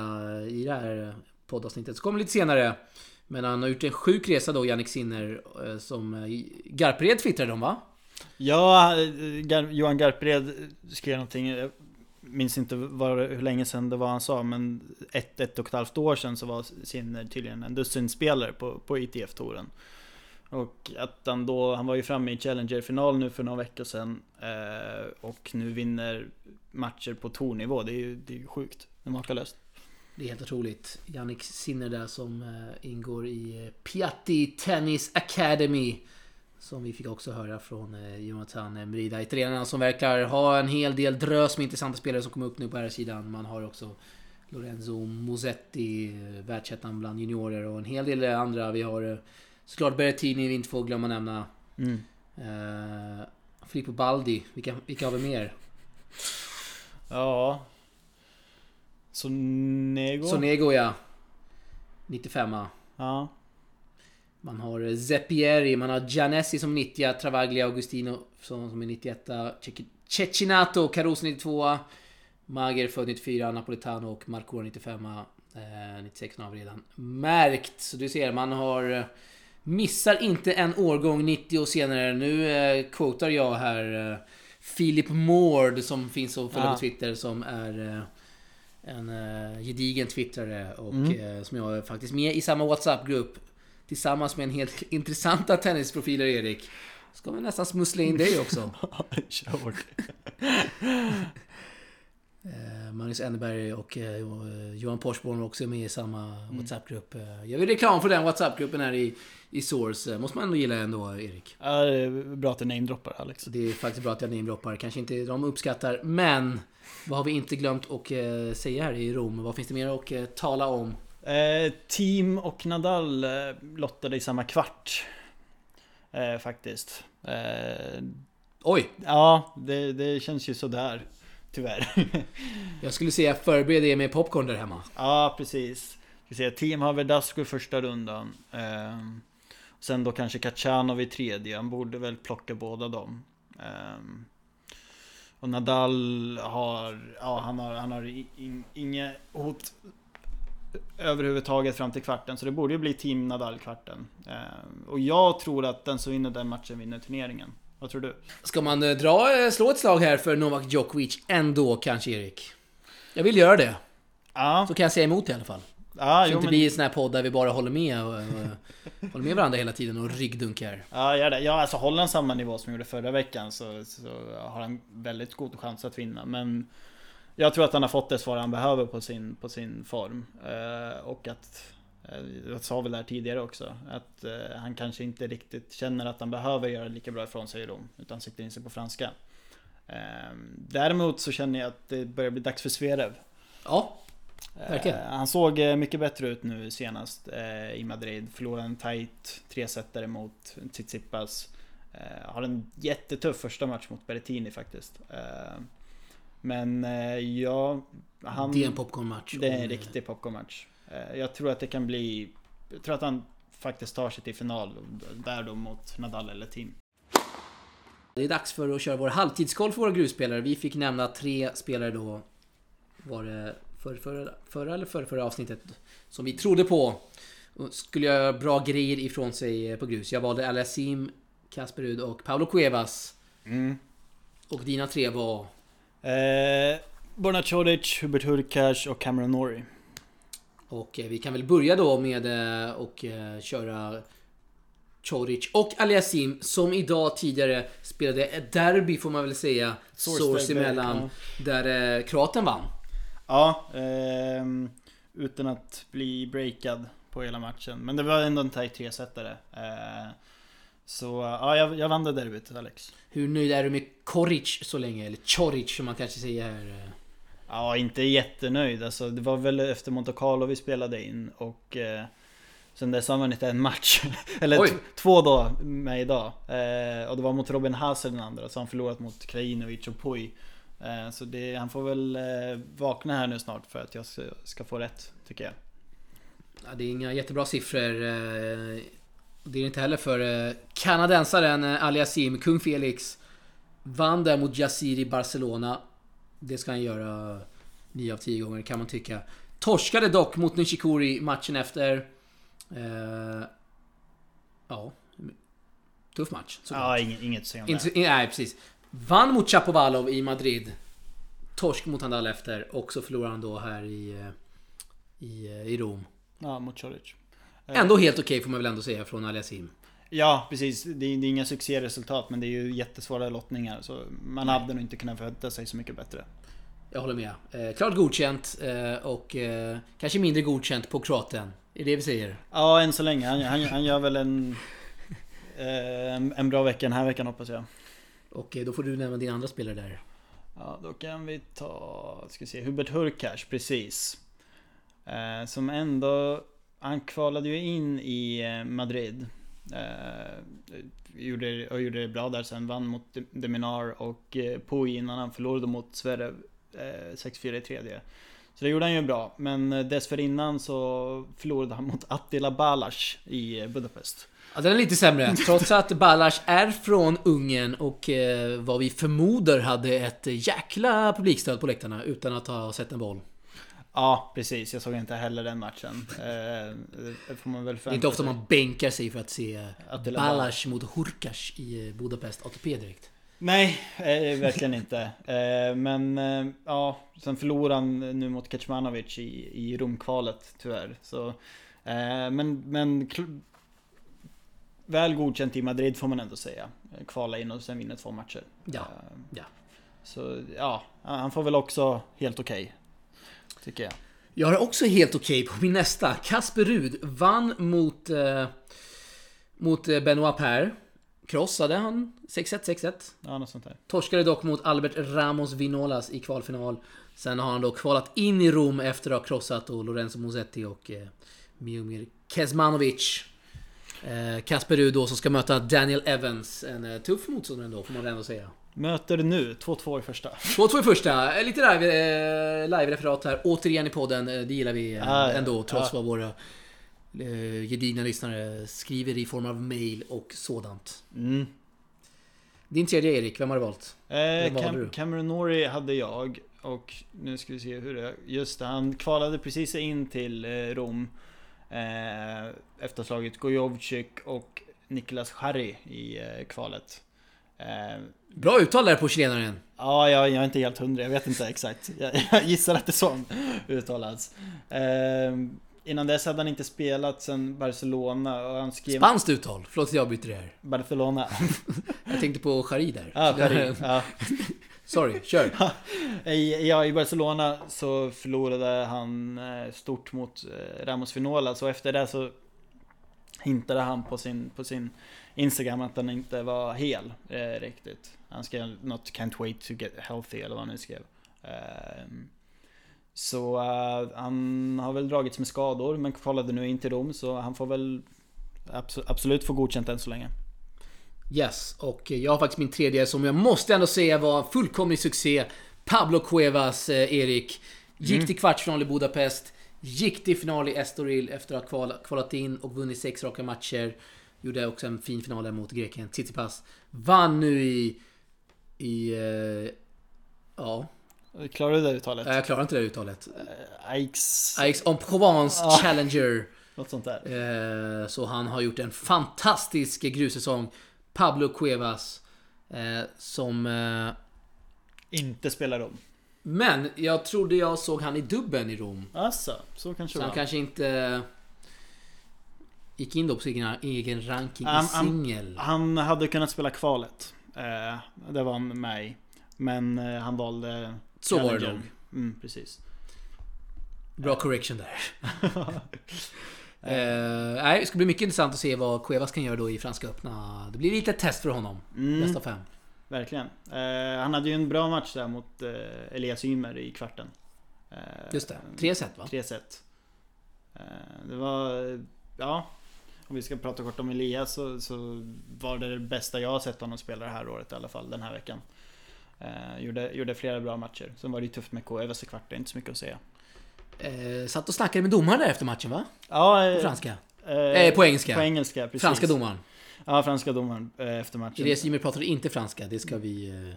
i det här poddavsnittet som kommer lite senare. Men han har gjort en sjuk resa då, Yannick Sinner, som Garpered twittrade om va? Ja, eh, Gar- Johan Garpered skrev någonting. Jag minns inte var, hur länge sedan det var han sa, men ett, ett och ett halvt år sedan så var Sinner eh, tydligen en dussinspelare på, på ITF-touren. Och att han då, han var ju framme i Challenger-final nu för några veckor sedan eh, Och nu vinner matcher på tournivå, det är ju det är sjukt. Det är makalöst. Det är helt otroligt. Jannik Sinner där som eh, ingår i Piatti Tennis Academy. Som vi fick också höra från eh, Jonathan Mrida. Italienarna som verkar ha en hel del drös med intressanta spelare som kommer upp nu på här sidan. Man har också Lorenzo Musetti, eh, världsettan bland juniorer och en hel del andra. Vi har eh, såklart Berrettini vi inte får glömma nämna. Mm. Eh, Filippo Baldi, vilka, vilka har vi mer? Ja. Sonego? Sonego ja. 95 Ja. Man har eh, Zeppieri, man har Gianessi som 90 Travaglia Augustino som, som är 91 Cec- Cecinato, Caruso 92 Mager född 94, Napolitano och Marcora 95 eh, 96 har vi redan märkt. Så du ser, man har... eh, Missar inte en årgång 90 och senare. Nu eh, quotar jag här eh, Philip Mård som finns att följa Ah. på Twitter som är eh, en eh, gedigen twittrare och Mm. eh, som jag är faktiskt med i samma WhatsApp-grupp tillsammans med en helt intressanta tennisprofiler Erik. Ska vi nästan smussla in dig också. Kör hårt. Eh, Magnus Enneberg och eh, Johan Porsborn var också med i samma WhatsApp-grupp. Eh, Jag vill reklam för den WhatsApp-gruppen här i, i Source. Eh, Måste man ändå gilla ändå, Erik. Ja, det är bra att du namedroppar Alex. Det är faktiskt bra att jag namedroppar. Kanske inte de uppskattar, men vad har vi inte glömt att eh, säga här i Rom? Vad finns det mer att eh, tala om? Eh, Team och Nadal eh, lottade i samma kvart. Eh, faktiskt. Eh, Oj! ja, det, det känns ju sådär. Tyvärr. Jag skulle säga förbered er med popcorn där hemma. ja, precis. Vi ser Team har Verdasco i första rundan. Eh, sen då kanske Kachanov i tredje. Han borde väl plocka båda dem. Eh, och Nadal har, ja han har, han har inga hot överhuvudtaget fram till kvarten. Så det borde ju bli Team Nadal-kvarten. Eh, och jag tror att den som vinner den matchen vinner turneringen. Vad tror du? Ska man eh, dra, eh, slå ett slag här för Novak Djokovic ändå kanske, Erik? Jag vill göra det. Ja, Så kan jag säga emot i alla fall. ja Så jo, inte men, blir en sån här podd där vi bara håller med och, och, håller med varandra hela tiden och ryggdunkar. ja, gör det. Ja, alltså håller han samma nivå som han gjorde förra veckan så, så har han väldigt god chans att vinna. Men jag tror att han har fått det svar han behöver på sin, på sin form. Eh, och att, eh, jag sa väl det här tidigare också, att eh, han kanske inte riktigt känner att han behöver göra lika bra ifrån sig i Rom. Utan siktar in sig på franska. Eh, däremot så känner jag att det börjar bli dags för Zverev. Ja, Verkligen. Eh, Han såg eh, mycket bättre ut nu senast eh, i Madrid. Förlorade en tight tresetare mot Tsitsipas. Eh, har en jättetuff första match mot Berrettini faktiskt. Eh, men eh, ja, han... det är en popcornmatch. det är en riktig popcornmatch. Eh, jag tror att det kan bli... Jag tror att han faktiskt tar sig till final. Där då mot Nadal eller Team. Det är dags för att köra vår halvtidskoll för våra grusspelare. Vi fick nämna tre spelare då. Var det för, förra, förra eller förra, förra avsnittet? Som vi trodde på. Skulle göra bra grejer ifrån sig på grus. Jag valde Aliasim, Kasper Rud och Paolo Cuevas. Mm. Och dina tre var? Eh, Borna Coric, Hubert Hurkacz och Cameron Norrie. Och eh, vi kan väl börja då med eh, och eh, köra Choric och Aliasim som idag tidigare spelade ett derby får man väl säga. Source emellan. Där eh, kroaten vann. Ja, ehm, utan att bli breakad på hela matchen. Men det var ändå en tight tresetare. Eh, så ja, jag, jag vann det derbyt Alex. Hur nöjd är du med Koric så länge? Eller Choric som man kanske säger här. Ja, inte jättenöjd. Alltså, det var väl efter Monte Carlo vi spelade in och eh, sen dess har man inte en match. Eller två då med idag. Eh, och det var mot Robin Haase den andra, så han förlorat mot Krajinovic och Puy. Eh, så det, han får väl eh, vakna här nu snart för att jag ska, ska få rätt, tycker jag. Ja, det är inga jättebra siffror. Det är det inte heller för eh, kanadensaren eh, Aliasim, kung Felix. Vann där mot Yassir i Barcelona. Det ska han göra 9 av 10 gånger kan man tycka. Torskade dock mot Nishikori matchen efter. Eh, ja. Tuff match. såklart. Ja, inget, inget att säga om det. Nej, precis. Vann mot Chapovalov i Madrid. Torsk mot Handal efter. Och så förlorade han då här i, eh, i, i Rom. Ja, mot Choric. Eh, Ändå helt okej får man väl ändå säga från Aliasim. Ja, precis. Det är, det är inga succéresultat men det är ju jättesvåra lottningar. Så man hade nog inte kunnat förvänta sig så mycket bättre. Jag håller med. Eh, klart godkänt eh, och eh, kanske mindre godkänt på kroaten. Är det vi säger? Ja, än så länge. Han, han, han gör väl en, eh, en, en bra vecka den här veckan hoppas jag. Och eh, då får du nämna din andra spelare där. Ja, då kan vi ta, ska se, Hubert Hurkacz, precis. Som ändå, han kvalade ju in i eh, Madrid. Eh, gjorde, och gjorde det bra där sen, vann mot Deminar och eh, Puy innan han förlorade mot Sverre, eh, 6-4 i tredje. Så det gjorde han ju bra, men eh, dessförinnan så förlorade han mot Attila Balas i eh, Budapest. Ja, den är lite sämre. Trots att Balas är från Ungern och eh, vad vi förmodar hade ett jäkla publikstöd på läktarna utan att ha sett en boll. Ja, precis. Jag såg inte heller den matchen. Eh, det får man väl Det är inte ofta man bänkar sig för att se Balazs mot Hurkacz i Budapest ATP direkt. Nej, eh, verkligen inte. Eh, men eh, ja, sen förlorade han nu mot Kecmanovic i, i Romkvalet tyvärr. Så, men men väl godkänt i Madrid får man ändå säga. Kvala in och sen vinna två matcher. Ja, ja. Så ja, han får väl också helt okej. Tycker jag. Jag har också helt okej på min nästa. Kasper Rud vann mot, eh, mot eh, Benoit Per. Krossade han 6-1, 6-1. Ja, något sånt där. Torskade dock mot Albert Ramos Vinolas i kvalfinal. Sen har han då kvalat in i Rom efter att ha krossat då Lorenzo Musetti och eh, Miomir Kezmanovic. Eh, Kasper Rud då som ska möta Daniel Evans. En eh, tuff motståndare ändå får man väl ändå säga. Möter nu, 2-2 i första. 2-2 i första. Eh, Lite live, eh, live-referat här. Återigen i podden. Eh, Det gillar vi ändå trots vad våra gedigna lyssnare skriver i form av mail och sådant. Mm. Din tredje Erik, vem har du valt? Eh, Cam- du? Cameron Norrie hade jag och nu ska vi se hur det Just det, han kvalade precis in till Rom. Eh, efter slagit Gojovcik och Niklas Harry i eh, kvalet. Eh, Bra uttal där på chilenaren. Ja, jag, jag är inte helt hundra, jag vet inte exakt. Jag, jag gissar att det är så uttalas. Eh, innan dess hade han inte spelat sen Barcelona och han skrev... Spanskt uttal. Förlåt att jag byter det här. Barcelona. Jag tänkte på Chari där. Ja, Karim. Ja. Sorry, kör. I, ja, i Barcelona så förlorade han eh, stort mot eh, Ramos Finola, så efter det så hintade han på sin, på sin Instagram att han inte var hel eh, riktigt. Han skrev något 'Can't wait to get healthy' eller vad han nu skrev. Ehm, så eh, han har väl dragits med skador men kvalade nu in till Rom så han får väl abso- absolut få godkänt än så länge. Yes, och jag har faktiskt min tredje som jag måste ändå säga var en fullkomlig succé. Pablo Cuevas, eh, Erik. Gick till kvartsfinal i Budapest. Gick till final i Estoril efter att ha kvala, kvalat in och vunnit sex raka matcher. Gjorde också en fin final där mot greken Tsitsipas. Vann nu i... I... Eh, ja, Klarar du det uttalet? jag klarar inte det uttalet. Eh, Aix... Aix en Provence Ja. Challenger. Något sånt där. Eh, så han har gjort en fantastisk grussäsong. Pablo Cuevas. Eh, som... Eh, Inte spelar om. men jag trodde jag såg han i dubben i Rom. Alltså, så kanske Så han var. kanske inte... Gick in då på sin egen, ranking Han- i han- singel. Han hade kunnat spela kvalet. Eh, det var han med i. Men eh, han valde Så var det nog. Mm, precis. Bra correction där. Eh, nej, det ska bli mycket intressant att se vad Cuevas kan göra då i Franska öppna. Det blir lite ett test för honom. Mm, Bäst av fem. verkligen. Eh, han hade ju en bra match där mot eh, Elias Ymer i kvarten. Eh, Just det. Tre set va? Tre set. Eh, det var... Ja. Om vi ska prata kort om Elias så, så var det det bästa jag har sett honom spela det här året i alla fall, den här veckan. Eh, gjorde, gjorde flera bra matcher. Sen var det ju tufft med i kvarten, inte så mycket att säga. Eh, satt och snackade med domaren där efter matchen va? Ja, På eh, franska? eh, Eh, på engelska. På engelska, precis. Franska domaren. Ja, franska domaren eh, efter matchen. Elias Ymer pratade inte franska, det ska vi eh,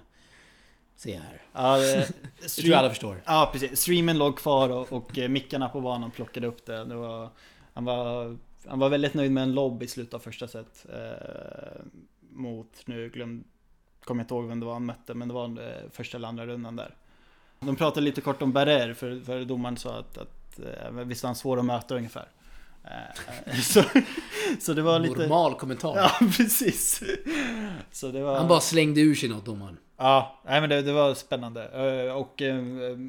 se här. Ja, Det tror jag alla förstår. Ja precis, streamen låg kvar och, och mickarna på banan plockade upp det. det var, han, var, han var väldigt nöjd med en lobb i slutet av första set. Eh, mot, nu glöm, kommer jag inte ihåg vem det var han mötte, men det var eh, första eller andra rundan där. De pratade lite kort om Barrer, för, för domaren sa att, att eh, visst var han svår att möta ungefär. Eh, så, så det var lite... Normal kommentar. Ja, precis. Så det var... Han bara slängde ur sig något domaren. Ja, nej men det, det var spännande. Eh, Och eh,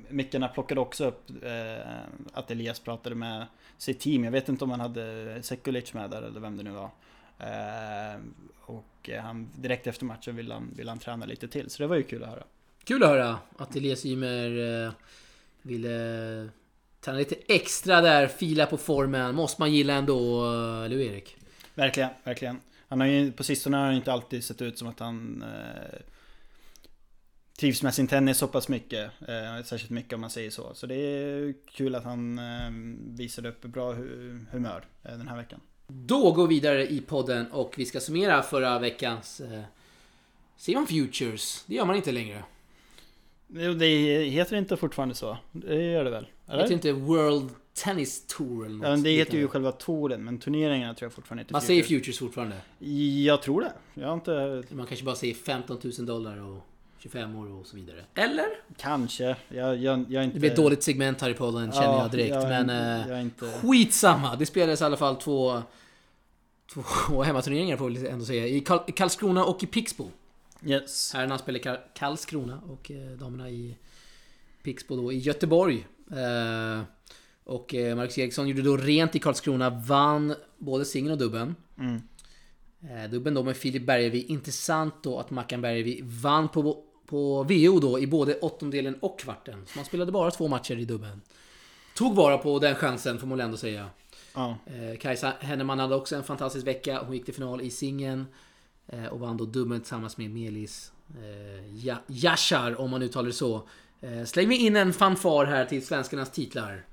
mickarna plockade också upp eh, att Elias pratade med sitt team. Jag vet inte om han hade Sekulic med där eller vem det nu var. Eh, Och eh, han, direkt efter matchen ville han, ville han träna lite till. Så det var ju kul att höra. Kul att höra att Elias Ymer eh, ville träna lite extra där, fila på formen. Måste man gilla ändå, eller Erik? Verkligen, verkligen. Han har ju, på sistone har han inte alltid sett ut som att han eh, trivs med sin tennis så pass mycket. Eh, särskilt mycket om man säger så. Så det är kul att han eh, visade upp bra hu- humör eh, den här veckan. Då går vi vidare i podden och vi ska summera förra veckans... Eh, säger man Futures? Det gör man inte längre. Jo, Det heter inte fortfarande så. Det gör det väl? Det Eller? heter inte World Tennis Tour eller något Ja, men det heter ju själva touren, men turneringarna tror jag fortfarande heter Man säger Futures fortfarande. Jag tror det. Jag har inte... Man kanske bara säger 15 000 dollar och 25 år och så vidare. Eller? Kanske. Jag, jag, jag inte... Det blir ett dåligt segment här i podden känner Ja, jag direkt. jag men inte- eh, jag inte... skitsamma. Det spelades i alla fall två, två hemmaturneringar får vi ändå säga. I Karl- Karlskrona och i Pixbo. Yes. Herrarna spelar i Kar- Karlskrona och eh, damerna i Pixbo då i Göteborg. Eh, och Marcus Eriksson gjorde då rent i Karlskrona, vann både singeln och dubben. Mm. Dubben då med Filip Bergevi. Intressant då att Mackan Bergevi vann på, på VO då i både åttondelen och kvarten. Så man spelade bara två matcher i dubben. Tog vara på den chansen får man väl ändå säga. Ja. Eh, Kajsa Henneman hade också en fantastisk vecka. Hon gick till final i singeln. Eh, och vann då dubbeln tillsammans med Melis eh, ja, Yashar, om man uttalar det så. Eh, släng vi in en fanfar här till svenskarnas titlar.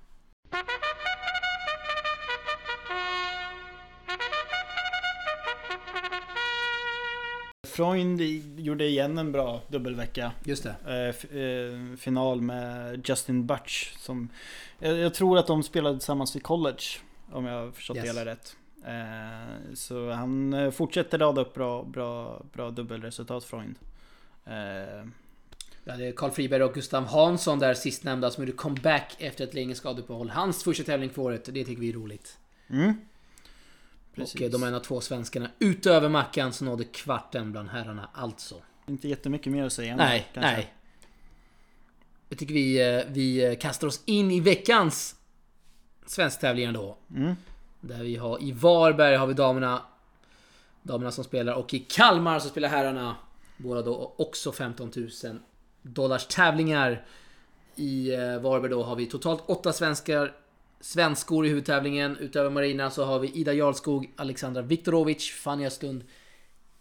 Freund gjorde igen en bra dubbelvecka. Just det. Eh, eh, final med Justin Butch. Som, jag, jag tror att de spelade tillsammans vid college. Om jag har förstått Yes. det hela rätt. Eh, så han fortsätter rada upp bra, bra, bra dubbelresultat Freund. Eh, Ja, det är Carl Friberg och Gustav Hansson där sistnämnda som gjorde comeback efter ett länge skadeuppehåll. Hans första tävling för året, det tycker vi är roligt. mm. Och eh, de är en av två svenskarna utöver Mackan som nådde kvarten bland herrarna alltså. Inte jättemycket mer att säga. Nej, kanske. nej. Jag tycker vi, eh, vi eh, kastar oss in i veckans svensktävlingar då. Mm. Där vi har i Varberg har vi damerna Damerna som spelar och i Kalmar så spelar herrarna Båda då också 15 000 dollars tävlingar I Varberg då har vi totalt åtta svenskar Svenskor i huvudtävlingen Utöver Marina så har vi Ida Jarlskog Alexandra Viktorovic Fanny Östlund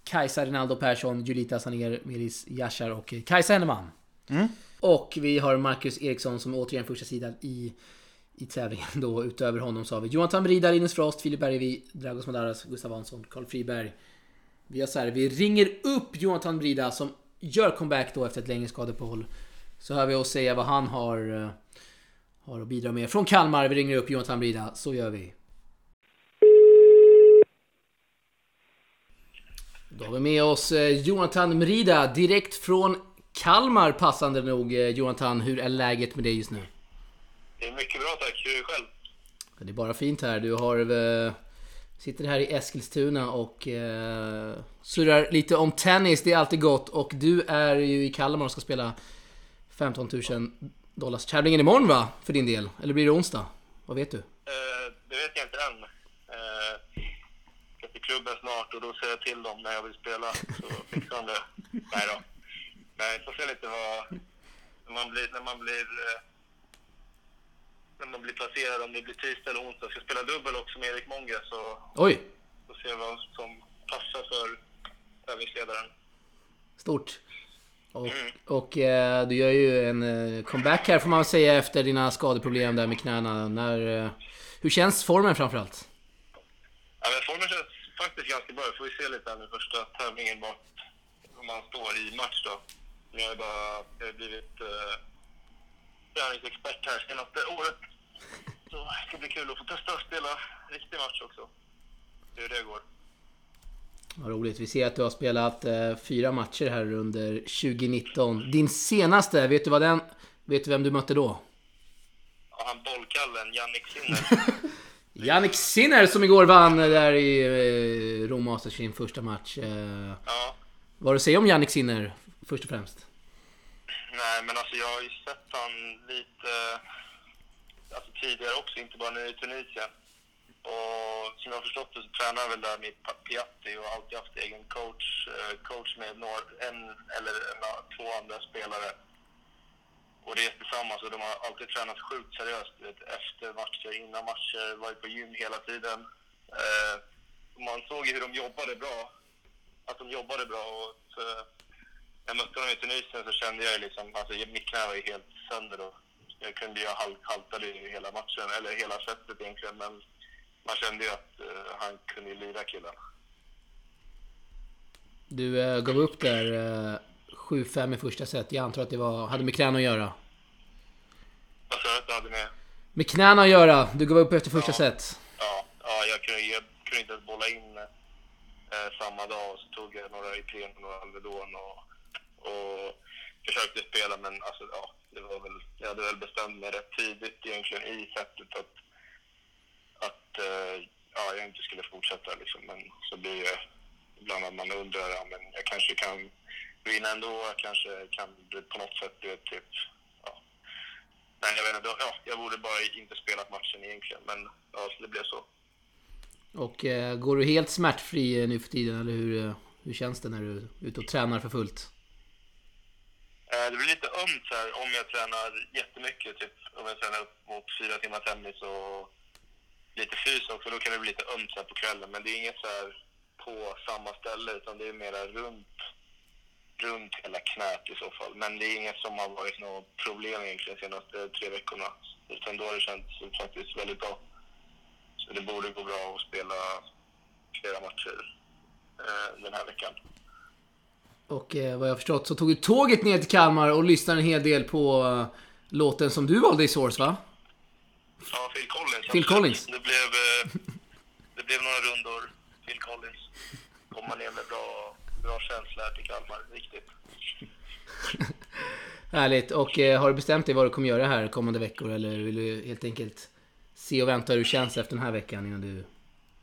Kajsa Rinaldo Persson Julita Saner Melis Yashar och Kajsa Henneman Mm. och vi har Marcus Eriksson som återigen första sidan i, i tävlingen då. Utöver honom så har vi Johan Tamrida, Linus Frost, Filip Bergevi, Dragos Madaras, Gustav Hansson, Karl Friberg. Vi har så här, vi ringer upp Johan Tamrida som gör comeback då efter ett längre skadeuppehåll. Så hör vi oss säga vad han har, eh, har att bidra med. Från Kalmar, vi ringer upp Johan Tamrida. Så gör vi. Då har vi med oss eh, Jonathan Mrida direkt från Kalmar passande nog. Eh, Jonathan, hur är läget med dig just nu? Det är mycket bra tack. Hur är det själv? Det är bara fint här. Du har... eh, Sitter här i Eskilstuna och eh, surrar lite om tennis. Det är alltid gott. Och du är ju i Kalmar och ska spela 15 000 dollars tävlingen imorgon va? För din del. Eller blir det onsdag? Vad vet du? Eh, det vet jag inte än. Eh, ska till klubben snart och då säger jag till dem när jag vill spela. Så fixar de det. Nej då. Nej, får se lite vad... När man blir... När man blir eh, när man blir placerad, om det blir tisdag eller onsdag. Jag ska spela dubbel också med Erik Många så Oj! får se vad som passar för tävlingsledaren. Stort. Och, och eh, du gör ju en eh, comeback här får man säga efter dina skadeproblem där med knäna. När, eh, hur känns formen framförallt? Ja, men formen känns faktiskt ganska bra. Får vi se lite här nu första tävlingen vart man står i match då. Jag har bara jag har blivit eh, träningsexpert här senaste året. Så det ska bli kul att få testa att spela riktig match också. Hur det går. Vad roligt. Vi ser att du har spelat eh, fyra matcher här under 2019. Din senaste, vet du vad den... Vet du vem du mötte då? Ja, han bollkallen, Jannik Sinner. Jannik Sinner som igår vann där i eh, Rom Masters sin första match. Eh, ja. vad du säga om Jannik Sinner först och främst? Nej, men alltså jag har ju sett han lite alltså tidigare också, inte bara nu i Tunisien. Och som jag har förstått det så tränar väl där med Piatti och har alltid haft egen coach, eh, coach med några, en eller en, två andra spelare. Och rest tillsammans och de har alltid tränat sjukt seriöst vet, efter matcher, innan matcher, varit på gym hela tiden. Eh, man såg ju hur de jobbade bra. Att de jobbade bra och så, när jag mötte honom i Tunisien så kände jag liksom, alltså mitt knä var ju helt sönder då. Jag kunde ju halt, haltade ju hela matchen, eller hela setet egentligen, men man kände ju att eh, han kunde lira killen. Du eh, gav upp där eh, 7-5 i första set. Jag antar att det var, hade med knäna att göra. Vad du att du hade med? Med knäna att göra. Du gav upp efter första Ja. set. Ja, ja jag, kunde, jag kunde inte ens bolla in eh, samma dag och så tog jag några Ipren och några Alvedon och, och försökte spela men alltså ja, det var väl, jag hade väl bestämt mig rätt tidigt egentligen i sättet att, att eh, ja, jag inte skulle fortsätta liksom men så blir det ibland att man undrar, ja men jag kanske kan vinna ändå, jag kanske kan på något sätt, du vet, typ, ja. Nej, jag vet inte, ja, jag borde bara inte spelat matchen egentligen, men ja, så det blev så. Och eh, går du helt smärtfri eh, nu för tiden eller hur, eh, hur känns det när du är ute och tränar för fullt? Det blir lite ömt så här, om jag tränar jättemycket, typ om jag tränar upp mot fyra timmar tennis och lite fys också, då kan det bli lite ömt på kvällen. Men det är inget så här på samma ställe, utan det är mera runt, runt hela knät i så fall. Men det är inget som har varit något problem egentligen de senaste tre veckorna. Utan då har det känts faktiskt väldigt bra. Så det borde gå bra att spela flera matcher eh, den här veckan. Och eh, vad jag har förstått så tog du tåget ner till Kalmar och lyssnade en hel del på eh, låten som du valde i Source va? Ja, Phil Collins. Phil. Collins. Det blev, eh, det blev några rundor. Phil Collins. Komma ner med bra, bra känsla här till Kalmar. Riktigt. Härligt. Och eh, har du bestämt dig vad du kommer göra här kommande veckor eller vill du helt enkelt se och vänta hur det känns efter den här veckan innan du...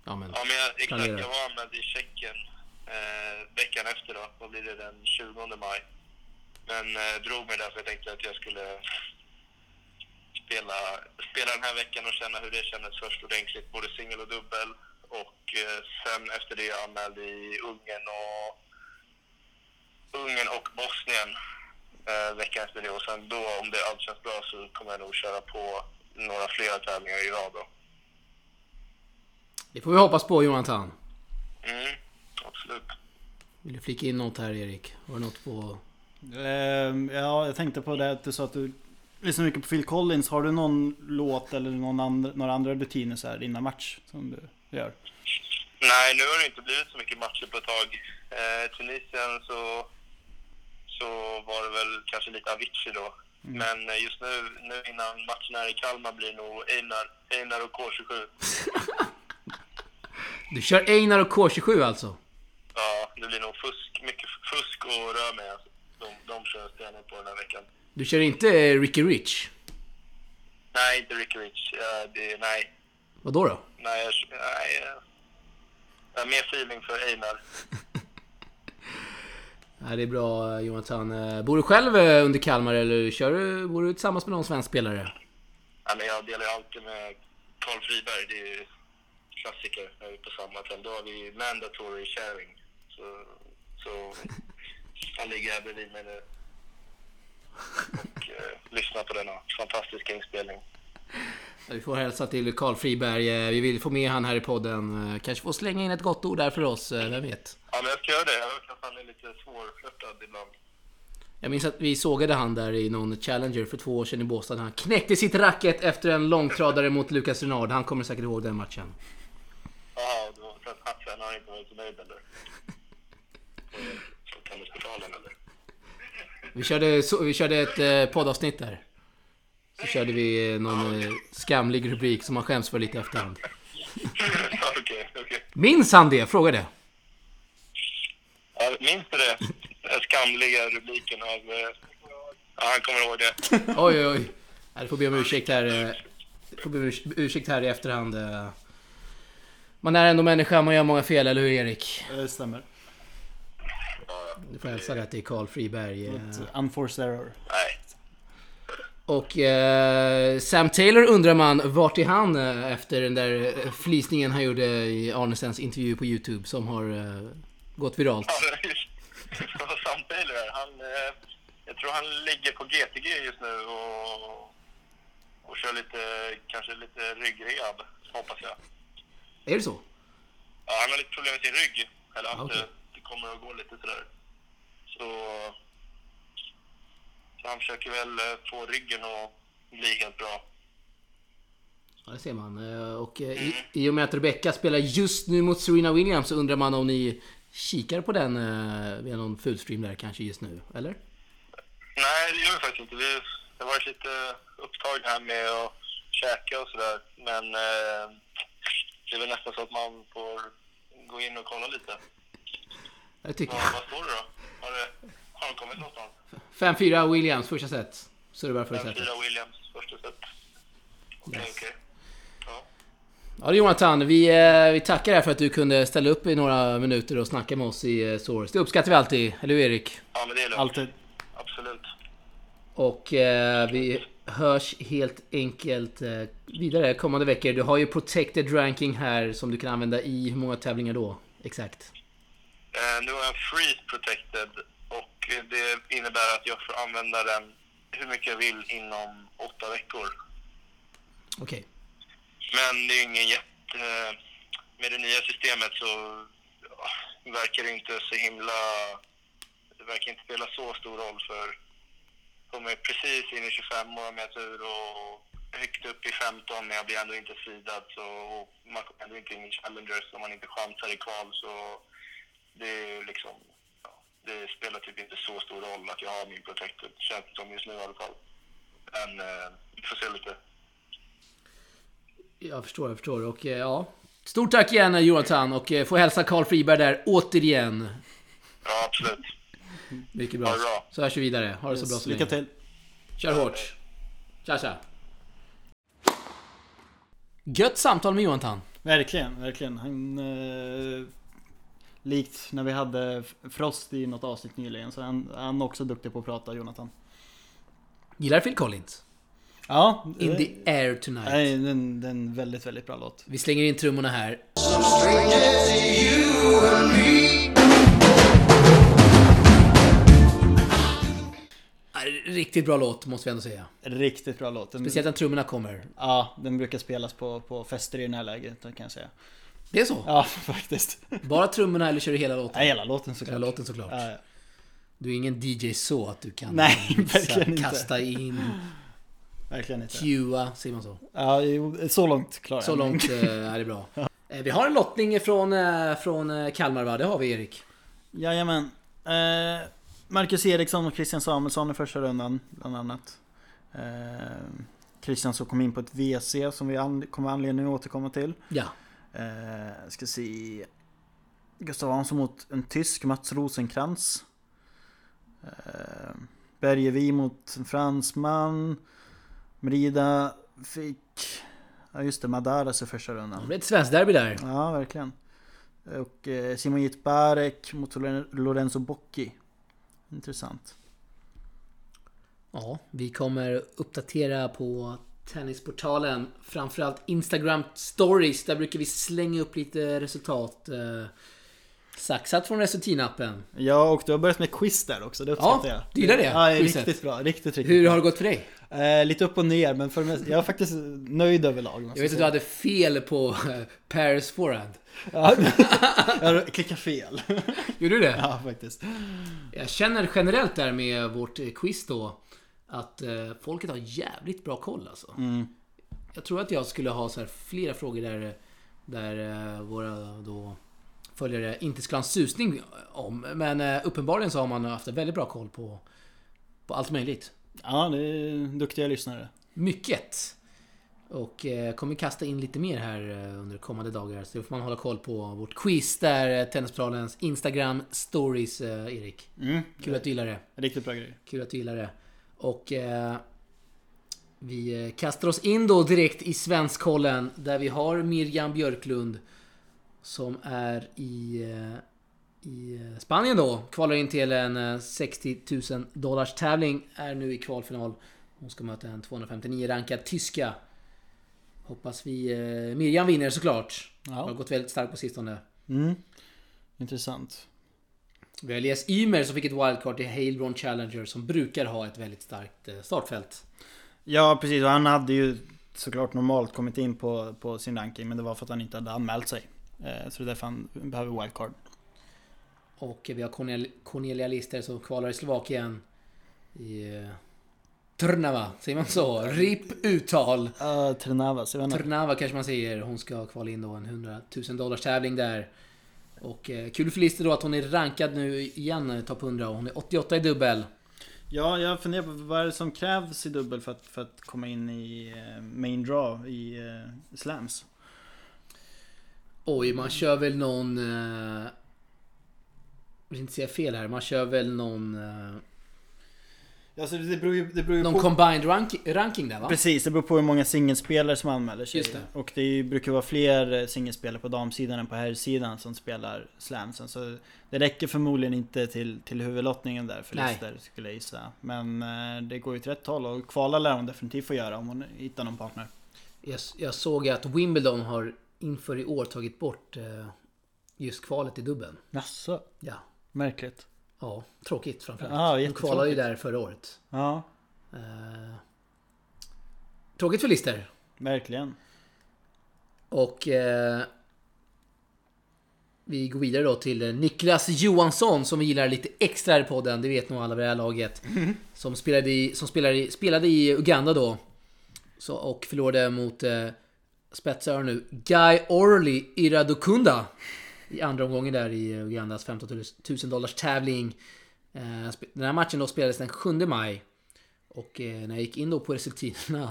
Ja men... Ja, men jag, exakt. Jag var anmäld i Tjeckien eh, veckan efter då. Vad blir det? Den 20 maj. Men eh, drog mig där för jag tänkte att jag skulle spela, spela den här veckan och känna hur det kändes först ordentligt. Både singel och dubbel. Och eh, sen efter det jag anmälde i Ungern och, Ungern och Bosnien eh, veckan efter det. Och sen då, om det allt känns bra, så kommer jag nog köra på några flera tävlingar i rad då. Det får vi hoppas på Jonathan. Mm, absolut. Vill du flika in något här Erik? Har du något på... Ehm, ja, jag tänkte på det att du sa att du lyssnar mycket på Phil Collins. Har du någon låt eller någon and- några andra rutiner så här innan match som du gör? Nej, nu har det inte blivit så mycket matcher på ett tag. Eh, Tunisien så, så var det väl kanske lite Avicii då. Men eh, just nu, nu innan matchen här i Kalmar blir nog Einar, Einar och K27. Du kör Einar och K27 alltså? Ja, det blir nog fusk, mycket fusk och rör med. Alltså. De, de kör stenhårt på den här veckan. Du kör inte Ricky Rich? Nej, inte Ricky Rich. Ja, det, nej, Vad då då? nej, jag, nej. eh, Jag har mer feeling för Einar. Ja, det är bra Jonathan. Eh, Bor du själv eh, under Kalmar eller kör du, bor du tillsammans med någon svensk spelare? Men jag delar ju alltid med Carl Friberg. Det är ju klassiker när vi är på samma hotell. Då har vi mandatory sharing. Så, så han ligger här bredvid mig nu och eh, lyssnar på denna fantastiska inspelning. Ja, Vi får hälsa till Karl Friberg. Eh, Vi vill få med han här i podden. Eh, Kanske få slänga in ett gott ord där för oss, vem vet? Ja, men jag ska göra det. Jag har hört att han är lite svårflörtad ibland. Jag minns att vi sågade han där i någon Challenger för två år sedan i Båstad. Han knäckte sitt racket efter en långtradare mot Lukas Renard. Han kommer säkert ihåg den matchen. Jaha, då sen sen har han inte varit så nöjd eller? På Tennisportalen eller? Vi körde, så, vi körde ett eh, poddavsnitt där. Så körde vi eh, någon eh, skamlig rubrik som man skäms för lite i efterhand. Ja, Okej, okej. Minns han det? Fråga det. Ja, minns du det? Den skamliga rubriken av... eh, Ja, han kommer ihåg det. Oj, oj, oj. Ja, Du får be om ursäkt här. eh, Du får be om urs- ursäkt här i efterhand. eh. Man är ändå människa, man gör många fel, eller hur Erik? Det stämmer. Du får hälsa det till Karl Friberg. eh. Unforced error. Nej. Och eh, Sam Taylor undrar man, vart är han eh, efter den där flisningen han gjorde i Arnesens intervju på YouTube som har eh, gått viralt? Ja, Sam Taylor han... eh, Jag tror han ligger på GTG just nu och, och kör lite, kanske lite ryggrehab, hoppas jag. Är det så? Ja, han har lite problem med sin rygg. Eller att Okej. det, det kommer att gå lite sådär. Så, så han försöker väl eh, få ryggen att bli helt bra. Ja, det ser man. Eh, Och eh, i, i och med att Rebecca spelar just nu mot Serena Williams så undrar man om ni kikar på den via någon fulstream där kanske just nu, eller? Nej, det gör vi faktiskt inte. Vi har varit lite upptagna här med att käka och sådär. Men eh, det är väl nästan så att man får gå in och kolla lite. Det tycker Vad, jag. vad står det då? Har, det, har de kommit någonstans? 5-4 Williams, första set. Så är det bara första Den setet. fyra Williams, första set. Okej, Yes. okej. Ja. Ja du Jonathan, vi, eh, vi tackar dig för att du kunde ställa upp i några minuter och snacka med oss i eh, Source. Det uppskattar vi alltid, eller hur Erik? ja, men det är lugnt. Alltid. Absolut. Och eh, vi hörs helt enkelt eh, vidare kommande veckor. Du har ju protected ranking här som du kan använda i hur många tävlingar då? Exakt. Eh, nu har jag freeze protected och det innebär att jag får använda den hur mycket jag vill inom åtta veckor. Okej. Men det är ingen jätte... Med det nya systemet så ja, verkar det inte så himla... Det verkar inte spela så stor roll för är precis in i 25 år med tur och högt upp i 15 men jag blir ändå inte sidad så och man kommer ändå inte in i Challengers om man inte chansar i kval så det är liksom... Det spelar typ inte så stor roll att jag har min protected, känns det som just nu i alla fall. Men eh, vi får se lite. Jag förstår, jag förstår. Och eh, ja, stort tack igen Jonathan och eh, få hälsa Karl Friberg där återigen. Ja, absolut. Mycket bra. Bra. Så hörs vi vidare. Ha det så bra så Lycka länge. till. Kör hårt. Tja tja. Gött samtal med Jonathan. Verkligen, verkligen. Han... Eh, likt när vi hade Frost i något avsnitt nyligen så är han, han är också duktig på att prata, Jonathan. Gillar Phil Collins? Ja, In eh, the air tonight. Nej, den, den är en väldigt, väldigt bra låt. Vi slänger in trummorna här. Riktigt bra låt måste vi ändå säga. Riktigt bra låt. Den, Speciellt när trummorna kommer. Ja, den brukar spelas på, på fester i det här läget kan jag säga. Det är så? Ja, faktiskt. Bara trummorna eller kör du hela låten? Ja, hela låten såklart. Hela låten såklart. Ja, ja. Du är ingen DJ så att du kan Nej, mixa, verkligen inte. kasta in, Verkligen inte. cuea, säger man så? Ja, så långt klarar Så jag mig. långt eh, är det bra. Eh, Vi har en lottning från, eh, från Kalmar va? Det har vi Erik. Jajamän. Marcus Eriksson och Christian Samuelsson i första rundan, bland annat. Christian som kom in på ett WC som vi kommer anledning att återkomma till. Ja. Eh, ska se... Gustav Hansson mot en tysk, Mats Rosenkrantz. Eh, Bergevi mot en fransman. Merida fick... Ja just det, Madaras i första rundan. Det blir ett svenskt derby där. Ja, verkligen. Och eh, Simon Jitbarek mot Loren- Lorenzo Bocchi. Intressant. Ja, vi kommer uppdatera på Tennisportalen. Framförallt Instagram stories. Där brukar vi slänga upp lite resultat. Eh, saxat från Resultinappen. Ja, och du har börjat med quiz där också, det uppskattar Ja, jag. du gillar det, Ja, quizet. riktigt bra. Riktigt, riktigt Hur bra. har det gått för dig? Eh, lite upp och ner, men för det mesta, jag är faktiskt nöjd överlag. Jag vet att du hade fel på eh, Paris forehand. Ja, jag klickade fel. Gjorde du det? Ja, faktiskt. Jag känner generellt där med vårt eh, quiz då att eh, folket har jävligt bra koll alltså. Mm. Jag tror att jag skulle ha så här flera frågor där, där eh, våra då följare inte skulle ha en susning om. Men eh, uppenbarligen så har man haft väldigt bra koll på, på allt möjligt. Ja, det är duktiga lyssnare. Mycket! Och eh, kommer kasta in lite mer här eh, under kommande dagar. Så då får man hålla koll på vårt quiz där, eh, Tennisportalens Instagram stories, eh, Erik. Mm. Kul att du gillar det. Riktigt bra grejer. Kul att du gillar det. Och eh, vi eh, kastar oss in då direkt i Svenskkollen där vi har Miriam Björklund som är i, eh, i eh, Spanien då. Kvalar in till en eh, 60 000 dollars tävling. Är nu i kvalfinal. Hon ska möta en 259 rankad tyska. Hoppas vi eh, Miriam vinner såklart. Har Ja. gått väldigt starkt på sistone. Mm. Intressant. Vi har Elias Ymer som fick ett wildcard till Heilbronn Challenger som brukar ha ett väldigt starkt eh, startfält. Ja, precis. Och han hade ju såklart normalt kommit in på, på sin ranking, men det var för att han inte hade anmält sig. Eh, så det är därför han behöver wildcard. Och vi har Cornel- Cornelia Lister som kvalar i Slovakien. I eh, Trnava, säger man så? RIP uttal. Uh, inte. Trnava kanske man säger. Hon ska kvala in då en 100 000 dollars tävling där. Och eh, kul för Lister då att hon är rankad nu igen, topp 100. Och hon är 88 i dubbel. Ja, jag funderar på vad är det som krävs i dubbel för att, för att komma in i eh, main draw i eh, slams? Oj, man kör väl någon... Eh, jag vill inte säga fel här. Man kör väl någon... Eh, Alltså det beror ju, det beror ju någon på... combined ranking, ranking där va? Precis, det beror på hur många singelspelare som anmäler sig. Just det. Och det ju- brukar vara fler eh, singelspelare på damsidan än på herrsidan som spelar slamsen. Så det räcker förmodligen inte till, till huvudlottningen där för Nej. Lister skulle jag gissa. Men eh, det går ju åt rätt håll och kvala lär hon definitivt få göra om hon hittar någon partner. Jag, jag såg att Wimbledon har inför i år tagit bort eh, just kvalet i dubbeln. Jaså? Ja. Märkligt. Ja, tråkigt framförallt. Ja, De kvalade ju där förra året. Ja, Eh, tråkigt för Lister. verkligen. Och eh, vi går vidare då till eh, Niklas Johansson som vi gillar lite extra här i podden. Det vet nog alla vid det här laget. Som spelade i, som spelade i, spelade i Uganda då. Så, och förlorade mot eh, spetsar nu. Guy Orley Iradokunda. I andra omgången där i Ugandas 15 000 dollars tävling. Eh, den här matchen då spelades den 7 maj. Och eh, när jag gick in då på resultaten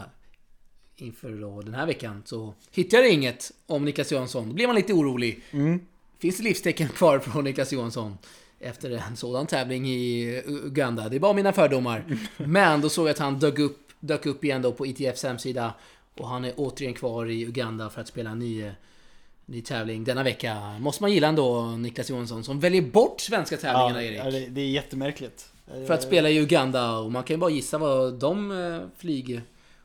inför då den här veckan så hittade jag inget om Niklas Johansson. Då blev man lite orolig. Mm. Finns det livstecken kvar från Niklas Johansson? Efter en sådan tävling i Uganda. Det är bara mina fördomar. Men då såg jag att han dök upp, dök upp igen då på ITFs hemsida. Och han är återigen kvar i Uganda för att spela en ny, tävling denna vecka. Måste man gilla ändå Niklas Johansson som väljer bort svenska tävlingarna, ja, Erik. Ja, det, det är jättemärkligt. För att spela i Uganda och man kan ju bara gissa vad de eh, flyg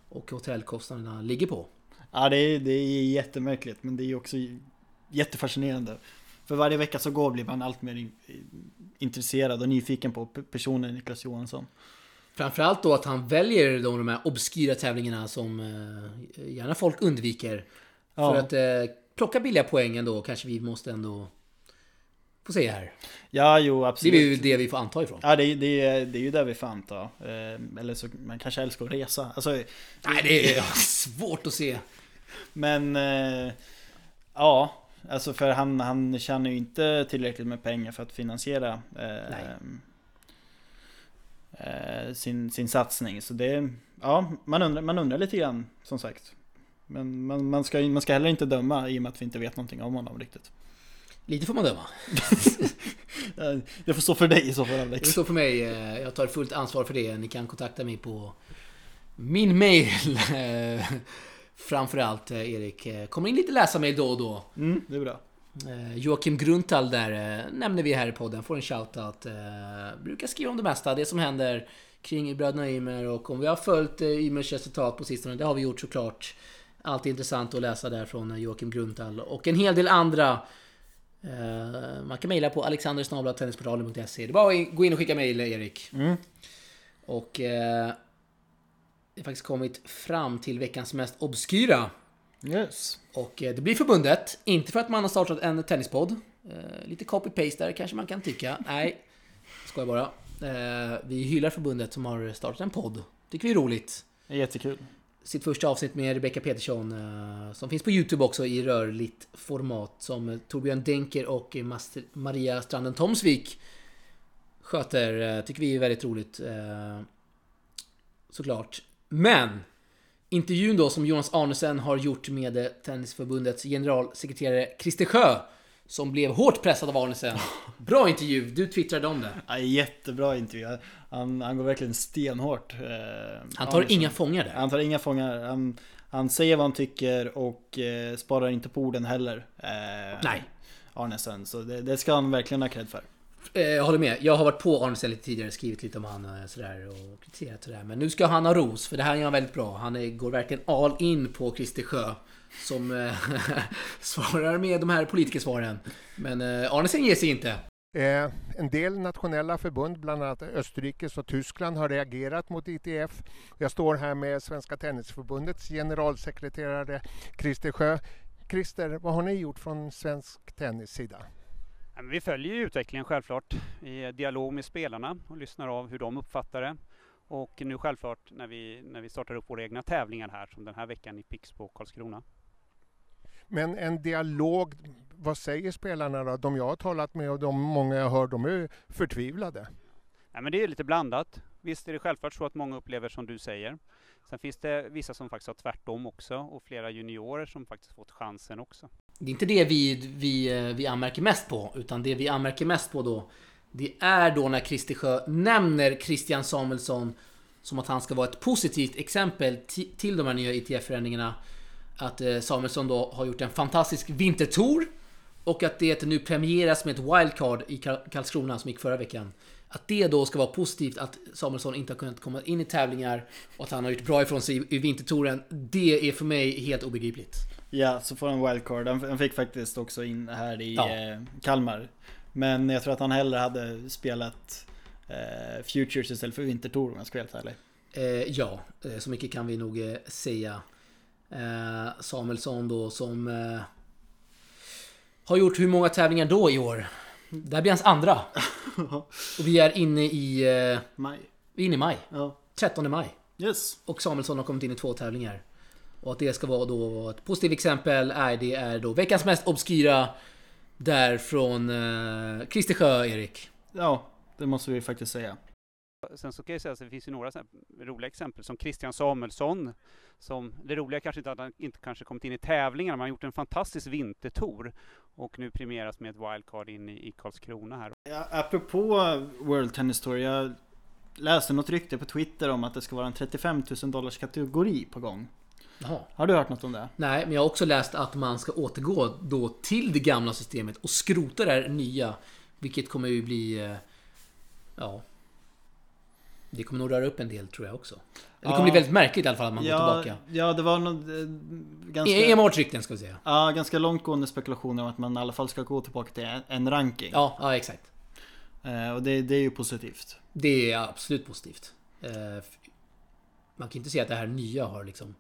och hotellkostnaderna ligger på. Ja, det är, det är jättemärkligt men det är också jättefascinerande. För varje vecka så går blir man allt mer in, intresserad och nyfiken på personen Niklas Johansson. Framförallt då att han väljer de, de här obskyra tävlingarna som eh, gärna folk undviker. Ja. För att eh, plocka billiga poäng ändå kanske vi måste ändå få se här. Ja, jo absolut. Det är ju det vi får anta ifrån. Ja, det, det, det är ju det vi får anta. Eh, eller så man kanske älskar att resa. Alltså, Nej, det är svårt att se. Men eh, ja, alltså för han, han tjänar ju inte tillräckligt med pengar för att finansiera eh, eh, sin, sin satsning. Så det, ja, man undrar, man undrar lite grann som sagt. Men man, man, ska, man ska heller inte döma i och med att vi inte vet någonting om honom riktigt. Lite får man döma. det får stå för dig i så fall Alex. Det står för mig. Eh, jag tar fullt ansvar för det. Ni kan kontakta mig på min mail. Eh, framförallt eh, Erik. Kommer in lite läsarmail då och då. Mm, det är bra. Joakim Gruntal där nämner vi här i podden. Får en shoutout. Brukar skriva om det mesta. Det som händer kring bröderna Ymer och om vi har följt Ymers resultat på sistone. Det har vi gjort såklart. Alltid intressant att läsa där från Joakim Gruntal. Och en hel del andra Uh, man kan mejla på alexandersnabla.tennisportalen.se. Det är bara att gå in och skicka mejl, Erik. Mm. Och uh, det har faktiskt kommit fram till veckans mest obskyra. Yes. Och uh, det blir förbundet. Inte för att man har startat en tennispodd. lite copy-paste där kanske man kan tycka. Nej, ska jag bara. vi hyllar förbundet som har startat en podd. Tycker vi är roligt. Jättekul sitt första avsnitt med Rebecca Petersson eh, som finns på Youtube också i rörligt format som Torbjörn Denker och Maria Stranden Tomsvik sköter. Eh, tycker vi är väldigt roligt. Eh, såklart. Men intervjun då som Jonas Arnesen har gjort med Tennisförbundets generalsekreterare Christer Sjö som blev hårt pressad av Arnesen. Bra intervju, du twittrade om det. Ja, jättebra intervju. Han, han går verkligen stenhårt. Eh, han tar Arnesen. inga fångar där. Han tar inga fångar. Han, han säger vad han tycker och eh, sparar inte på orden heller. Eh, Nej. Arnesen, så det, det, ska han verkligen ha cred för. Eh, jag håller med. Jag har varit på Arnesen lite tidigare, skrivit lite om han och sådär och kritiserat sådär. Men nu ska han ha ros, för det här gör han väldigt bra. Han är, går verkligen all in på Christer Sjö som eh, svarar med de här politikersvaren. Men eh, Arnesen ger sig inte. Eh, en del nationella förbund, bland annat Österrikes och Tyskland, har reagerat mot ITF. Jag står här med Svenska Tennisförbundets generalsekreterare Christer Sjö. Christer, vad har ni gjort från svensk tennis sida? Vi följer utvecklingen självklart i dialog med spelarna och lyssnar av hur de uppfattar det. Och nu självklart när vi, när vi startar upp våra egna tävlingar här som den här veckan i Pix på Karlskrona. Men en dialog, vad säger spelarna då? De jag har talat med och de många jag hör, de är förtvivlade. Nej, men det är lite blandat. Visst är det självklart så att många upplever som du säger. Sen finns det vissa som faktiskt har tvärtom också och flera juniorer som faktiskt fått chansen också. Det är inte det vi, vi, vi anmärker mest på, utan det vi anmärker mest på då det är då när Christer Sjö nämner Christian Samuelsson som att han ska vara ett positivt exempel till de här nya ITF-förändringarna att eh, Samuelsson då har gjort en fantastisk vintertour och att det nu premieras med ett wildcard i Karlskrona som gick förra veckan. Att det då ska vara positivt att Samuelsson inte har kunnat komma in i tävlingar och att han har gjort bra ifrån sig i vintertouren. Det är för mig helt obegripligt. Ja, så får han wildcard. Han fick faktiskt också in här i ja. Eh, Kalmar. Men jag tror att han hellre hade spelat eh, Futures istället för Vintertour om jag ska vara helt ärlig. Eh, ja, eh, så mycket kan vi nog eh, säga. Eh, Samuelsson då som eh, har gjort hur många tävlingar då i år? Det här blir hans andra. Och vi är inne i... Eh, maj. Vi är inne i maj. Ja. 13 maj. Yes. Och Samuelsson har kommit in i två tävlingar. Och att det ska vara då ett positivt exempel är det är då veckans mest obskyra där från uh, Christer Sjö, Erik. Ja, det måste vi faktiskt säga. Sen så kan jag säga att det finns ju några roliga exempel som Christian Samuelsson. Som, det roliga kanske inte att han inte kanske kommit in i tävlingarna, men han har gjort en fantastisk vintertour. Och nu premieras med ett wildcard in i, i Karlskrona här. Ja, apropå World Tennis Tour, jag läste något rykte på Twitter om att det ska vara en 35 000 dollars kategori på gång. Jaha. Har du hört något om det? Nej, men jag har också läst att man ska återgå då till det gamla systemet och skrota det här nya. Vilket kommer ju bli... eh, Ja... Det kommer nog röra upp en del tror jag också. Det kommer Ja. bli väldigt märkligt i alla fall att man ja, går tillbaka. Ja, det var något eh, ganska, Enbart rykten ska vi säga. ja, ganska långtgående spekulationer om att man i alla fall ska gå tillbaka till en, ranking. Ja, ja exakt. Eh, och det, det är ju positivt. Det är absolut positivt. Eh, Man kan inte säga att det här nya har liksom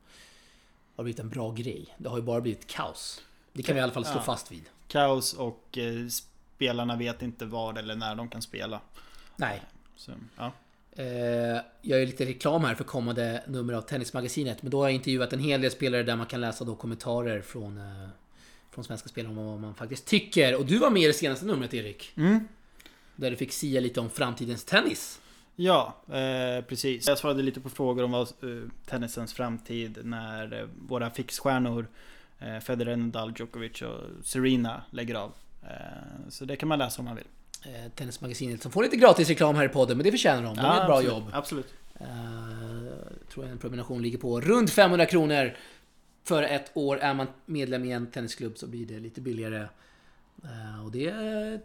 har blivit en bra grej. Det har ju bara blivit kaos. Det kan vi i alla fall stå Ja. fast vid. Kaos och spelarna vet inte var eller när de kan spela. Nej. Så, ja. Eh, jag gör lite reklam här för kommande nummer av Tennismagasinet. Men då har jag intervjuat en hel del spelare där man kan läsa då kommentarer från, eh, från svenska spelare om vad man faktiskt tycker. Och du var med i det senaste numret Erik. Mm. Där du fick sia lite om framtidens tennis. Ja, eh, precis. Jag svarade lite på frågor om vad, eh, tennisens framtid när eh, våra fixstjärnor Federer, Nadal, Djokovic och Serena lägger av. Så det kan man läsa om man vill. Eh, Tennismagasinet som får lite gratis reklam här i podden, men det förtjänar de. De gör ett bra absolut, jobb. Absolut. Eh, tror jag en prenumeration ligger på runt 500 kronor. För ett år är man medlem i en tennisklubb så blir det lite billigare. Eh, och det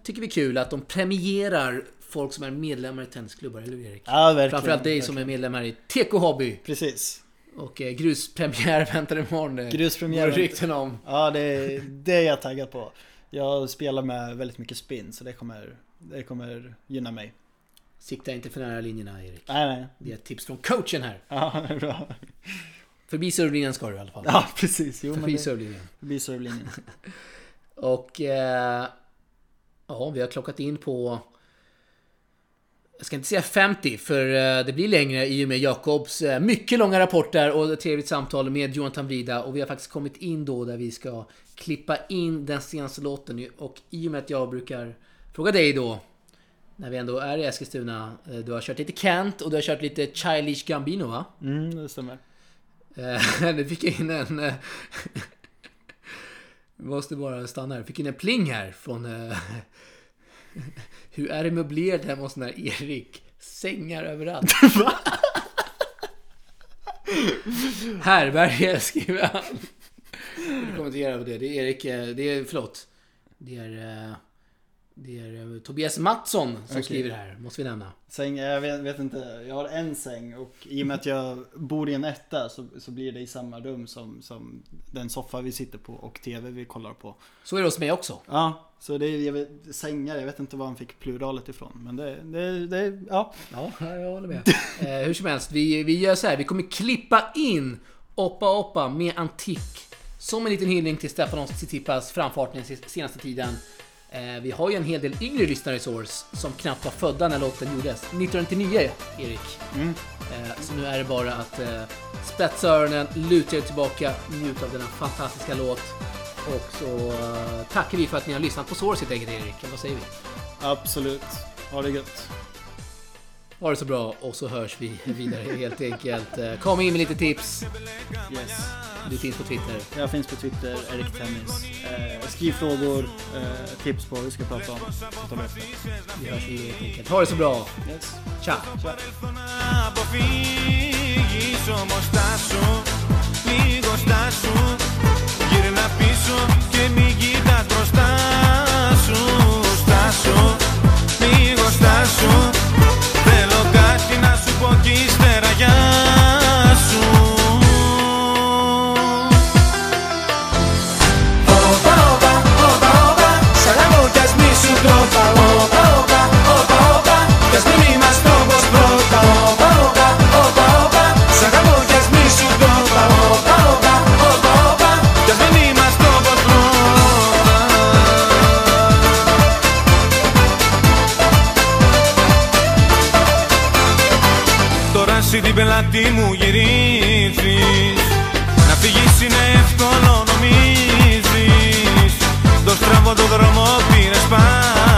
tycker vi är kul att de premierar folk som är medlemmar i tennisklubbar, eller hur Erik? Ja, verkligen. Framförallt dig som är medlem här i TK Hobby. Precis. Och eh, gruspremiär väntar imorgon. Gruspremiär. rykten om. Ja, det, det är jag taggad på. Jag spelar med väldigt mycket spin så det kommer, det kommer gynna mig. Sikta inte för nära linjerna Erik. Nej, nej. Det är ett tips från coachen här. Ja, det är bra. Förbi servlinjen ska du i alla fall. Ja, precis. Jo, Förbi servlinjen. förbi servlinjen. Och... Eh, ja, vi har klockat in på... Jag ska inte säga 50, för eh, det blir längre i och med Jakobs eh, mycket långa rapporter och trevligt samtal med Johan Tambrida. Och vi har faktiskt kommit in då där vi ska klippa in den senaste låten. Och i och med att jag brukar fråga dig då, när vi ändå är i Eskilstuna. eh, Du har kört lite Kent och du har kört lite Childish Gambino va? Mm, det stämmer. Eh, Nu fick jag in en... eh, Vi måste bara stanna här. Fick in en pling här från... eh, Hur är det möblerat hemma hos den här Erik? Sängar överallt. Härberge skriver han. Jag kommenterar på det. Det är Erik... eh, Det är... Förlåt. Det är... Det är eh, Tobias Mattsson som Okej. skriver här. Måste vi nämna. Säng, jag vet, vet inte, jag har en säng och i och med att jag bor i en etta så, så blir det i samma rum som, som den soffa vi sitter på och TV vi kollar på. Så är det hos mig också. Ja, så det är jag vet, sängar, jag vet inte var han fick pluralet ifrån. Men det, det, det ja. Ja, jag håller med. Eh, hur som helst, vi, vi gör så här. Vi kommer klippa in Oppa Oppa med Antik. Som en liten hyllning till Stefanos Tsitsipas framfart den senaste tiden. Eh, vi har ju en hel del yngre lyssnare i Source som knappt var födda när låten gjordes. 1999, Erik. Mm. Eh, så nu är det bara att eh, spetsa öronen, luta er tillbaka, njuta av denna fantastiska låt. Och så eh, tackar vi för att ni har lyssnat på Source helt enkelt, Erik. Vad säger vi? Absolut. Ha det gött. Ha det så bra och så hörs vi vidare helt enkelt. Eh, Kom in med lite tips. Yes. Du finns på Twitter. Jag finns på Twitter, Erik Tennis. Eh, skriv frågor, eh, tips på vad vi ska prata om. Så tar vi upp det. Vi hörs helt enkelt. Ha det så bra. Yes. Tja! να αποφύγεις όμως στάσου Λίγο στάσου φάση την πελάτη μου γυρίζεις; Να φύγεις είναι εύκολο νομίζεις. Το στραβό το δρόμο πήρες πάλι.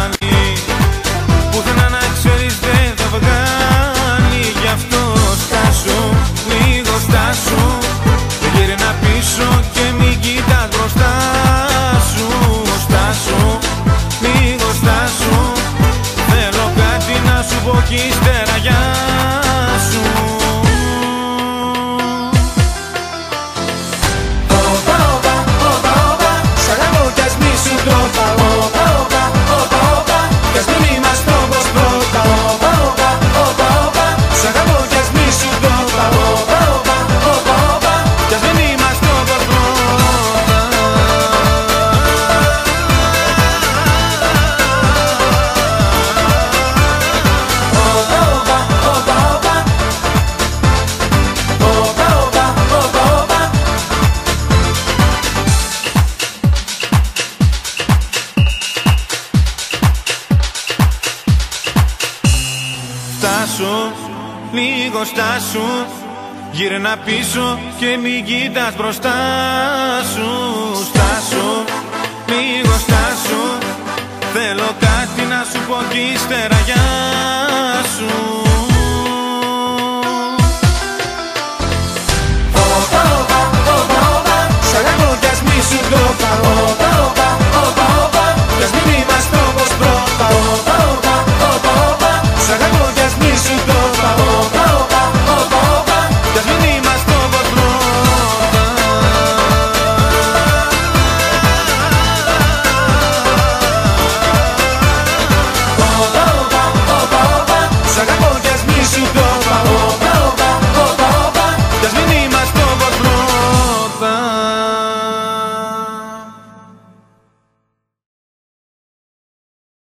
Γύρνα πίσω και μην κοιτάς μπροστά σου. Στάσου, λίγο στάσου Θέλω κάτι να σου πω κι ύστερα για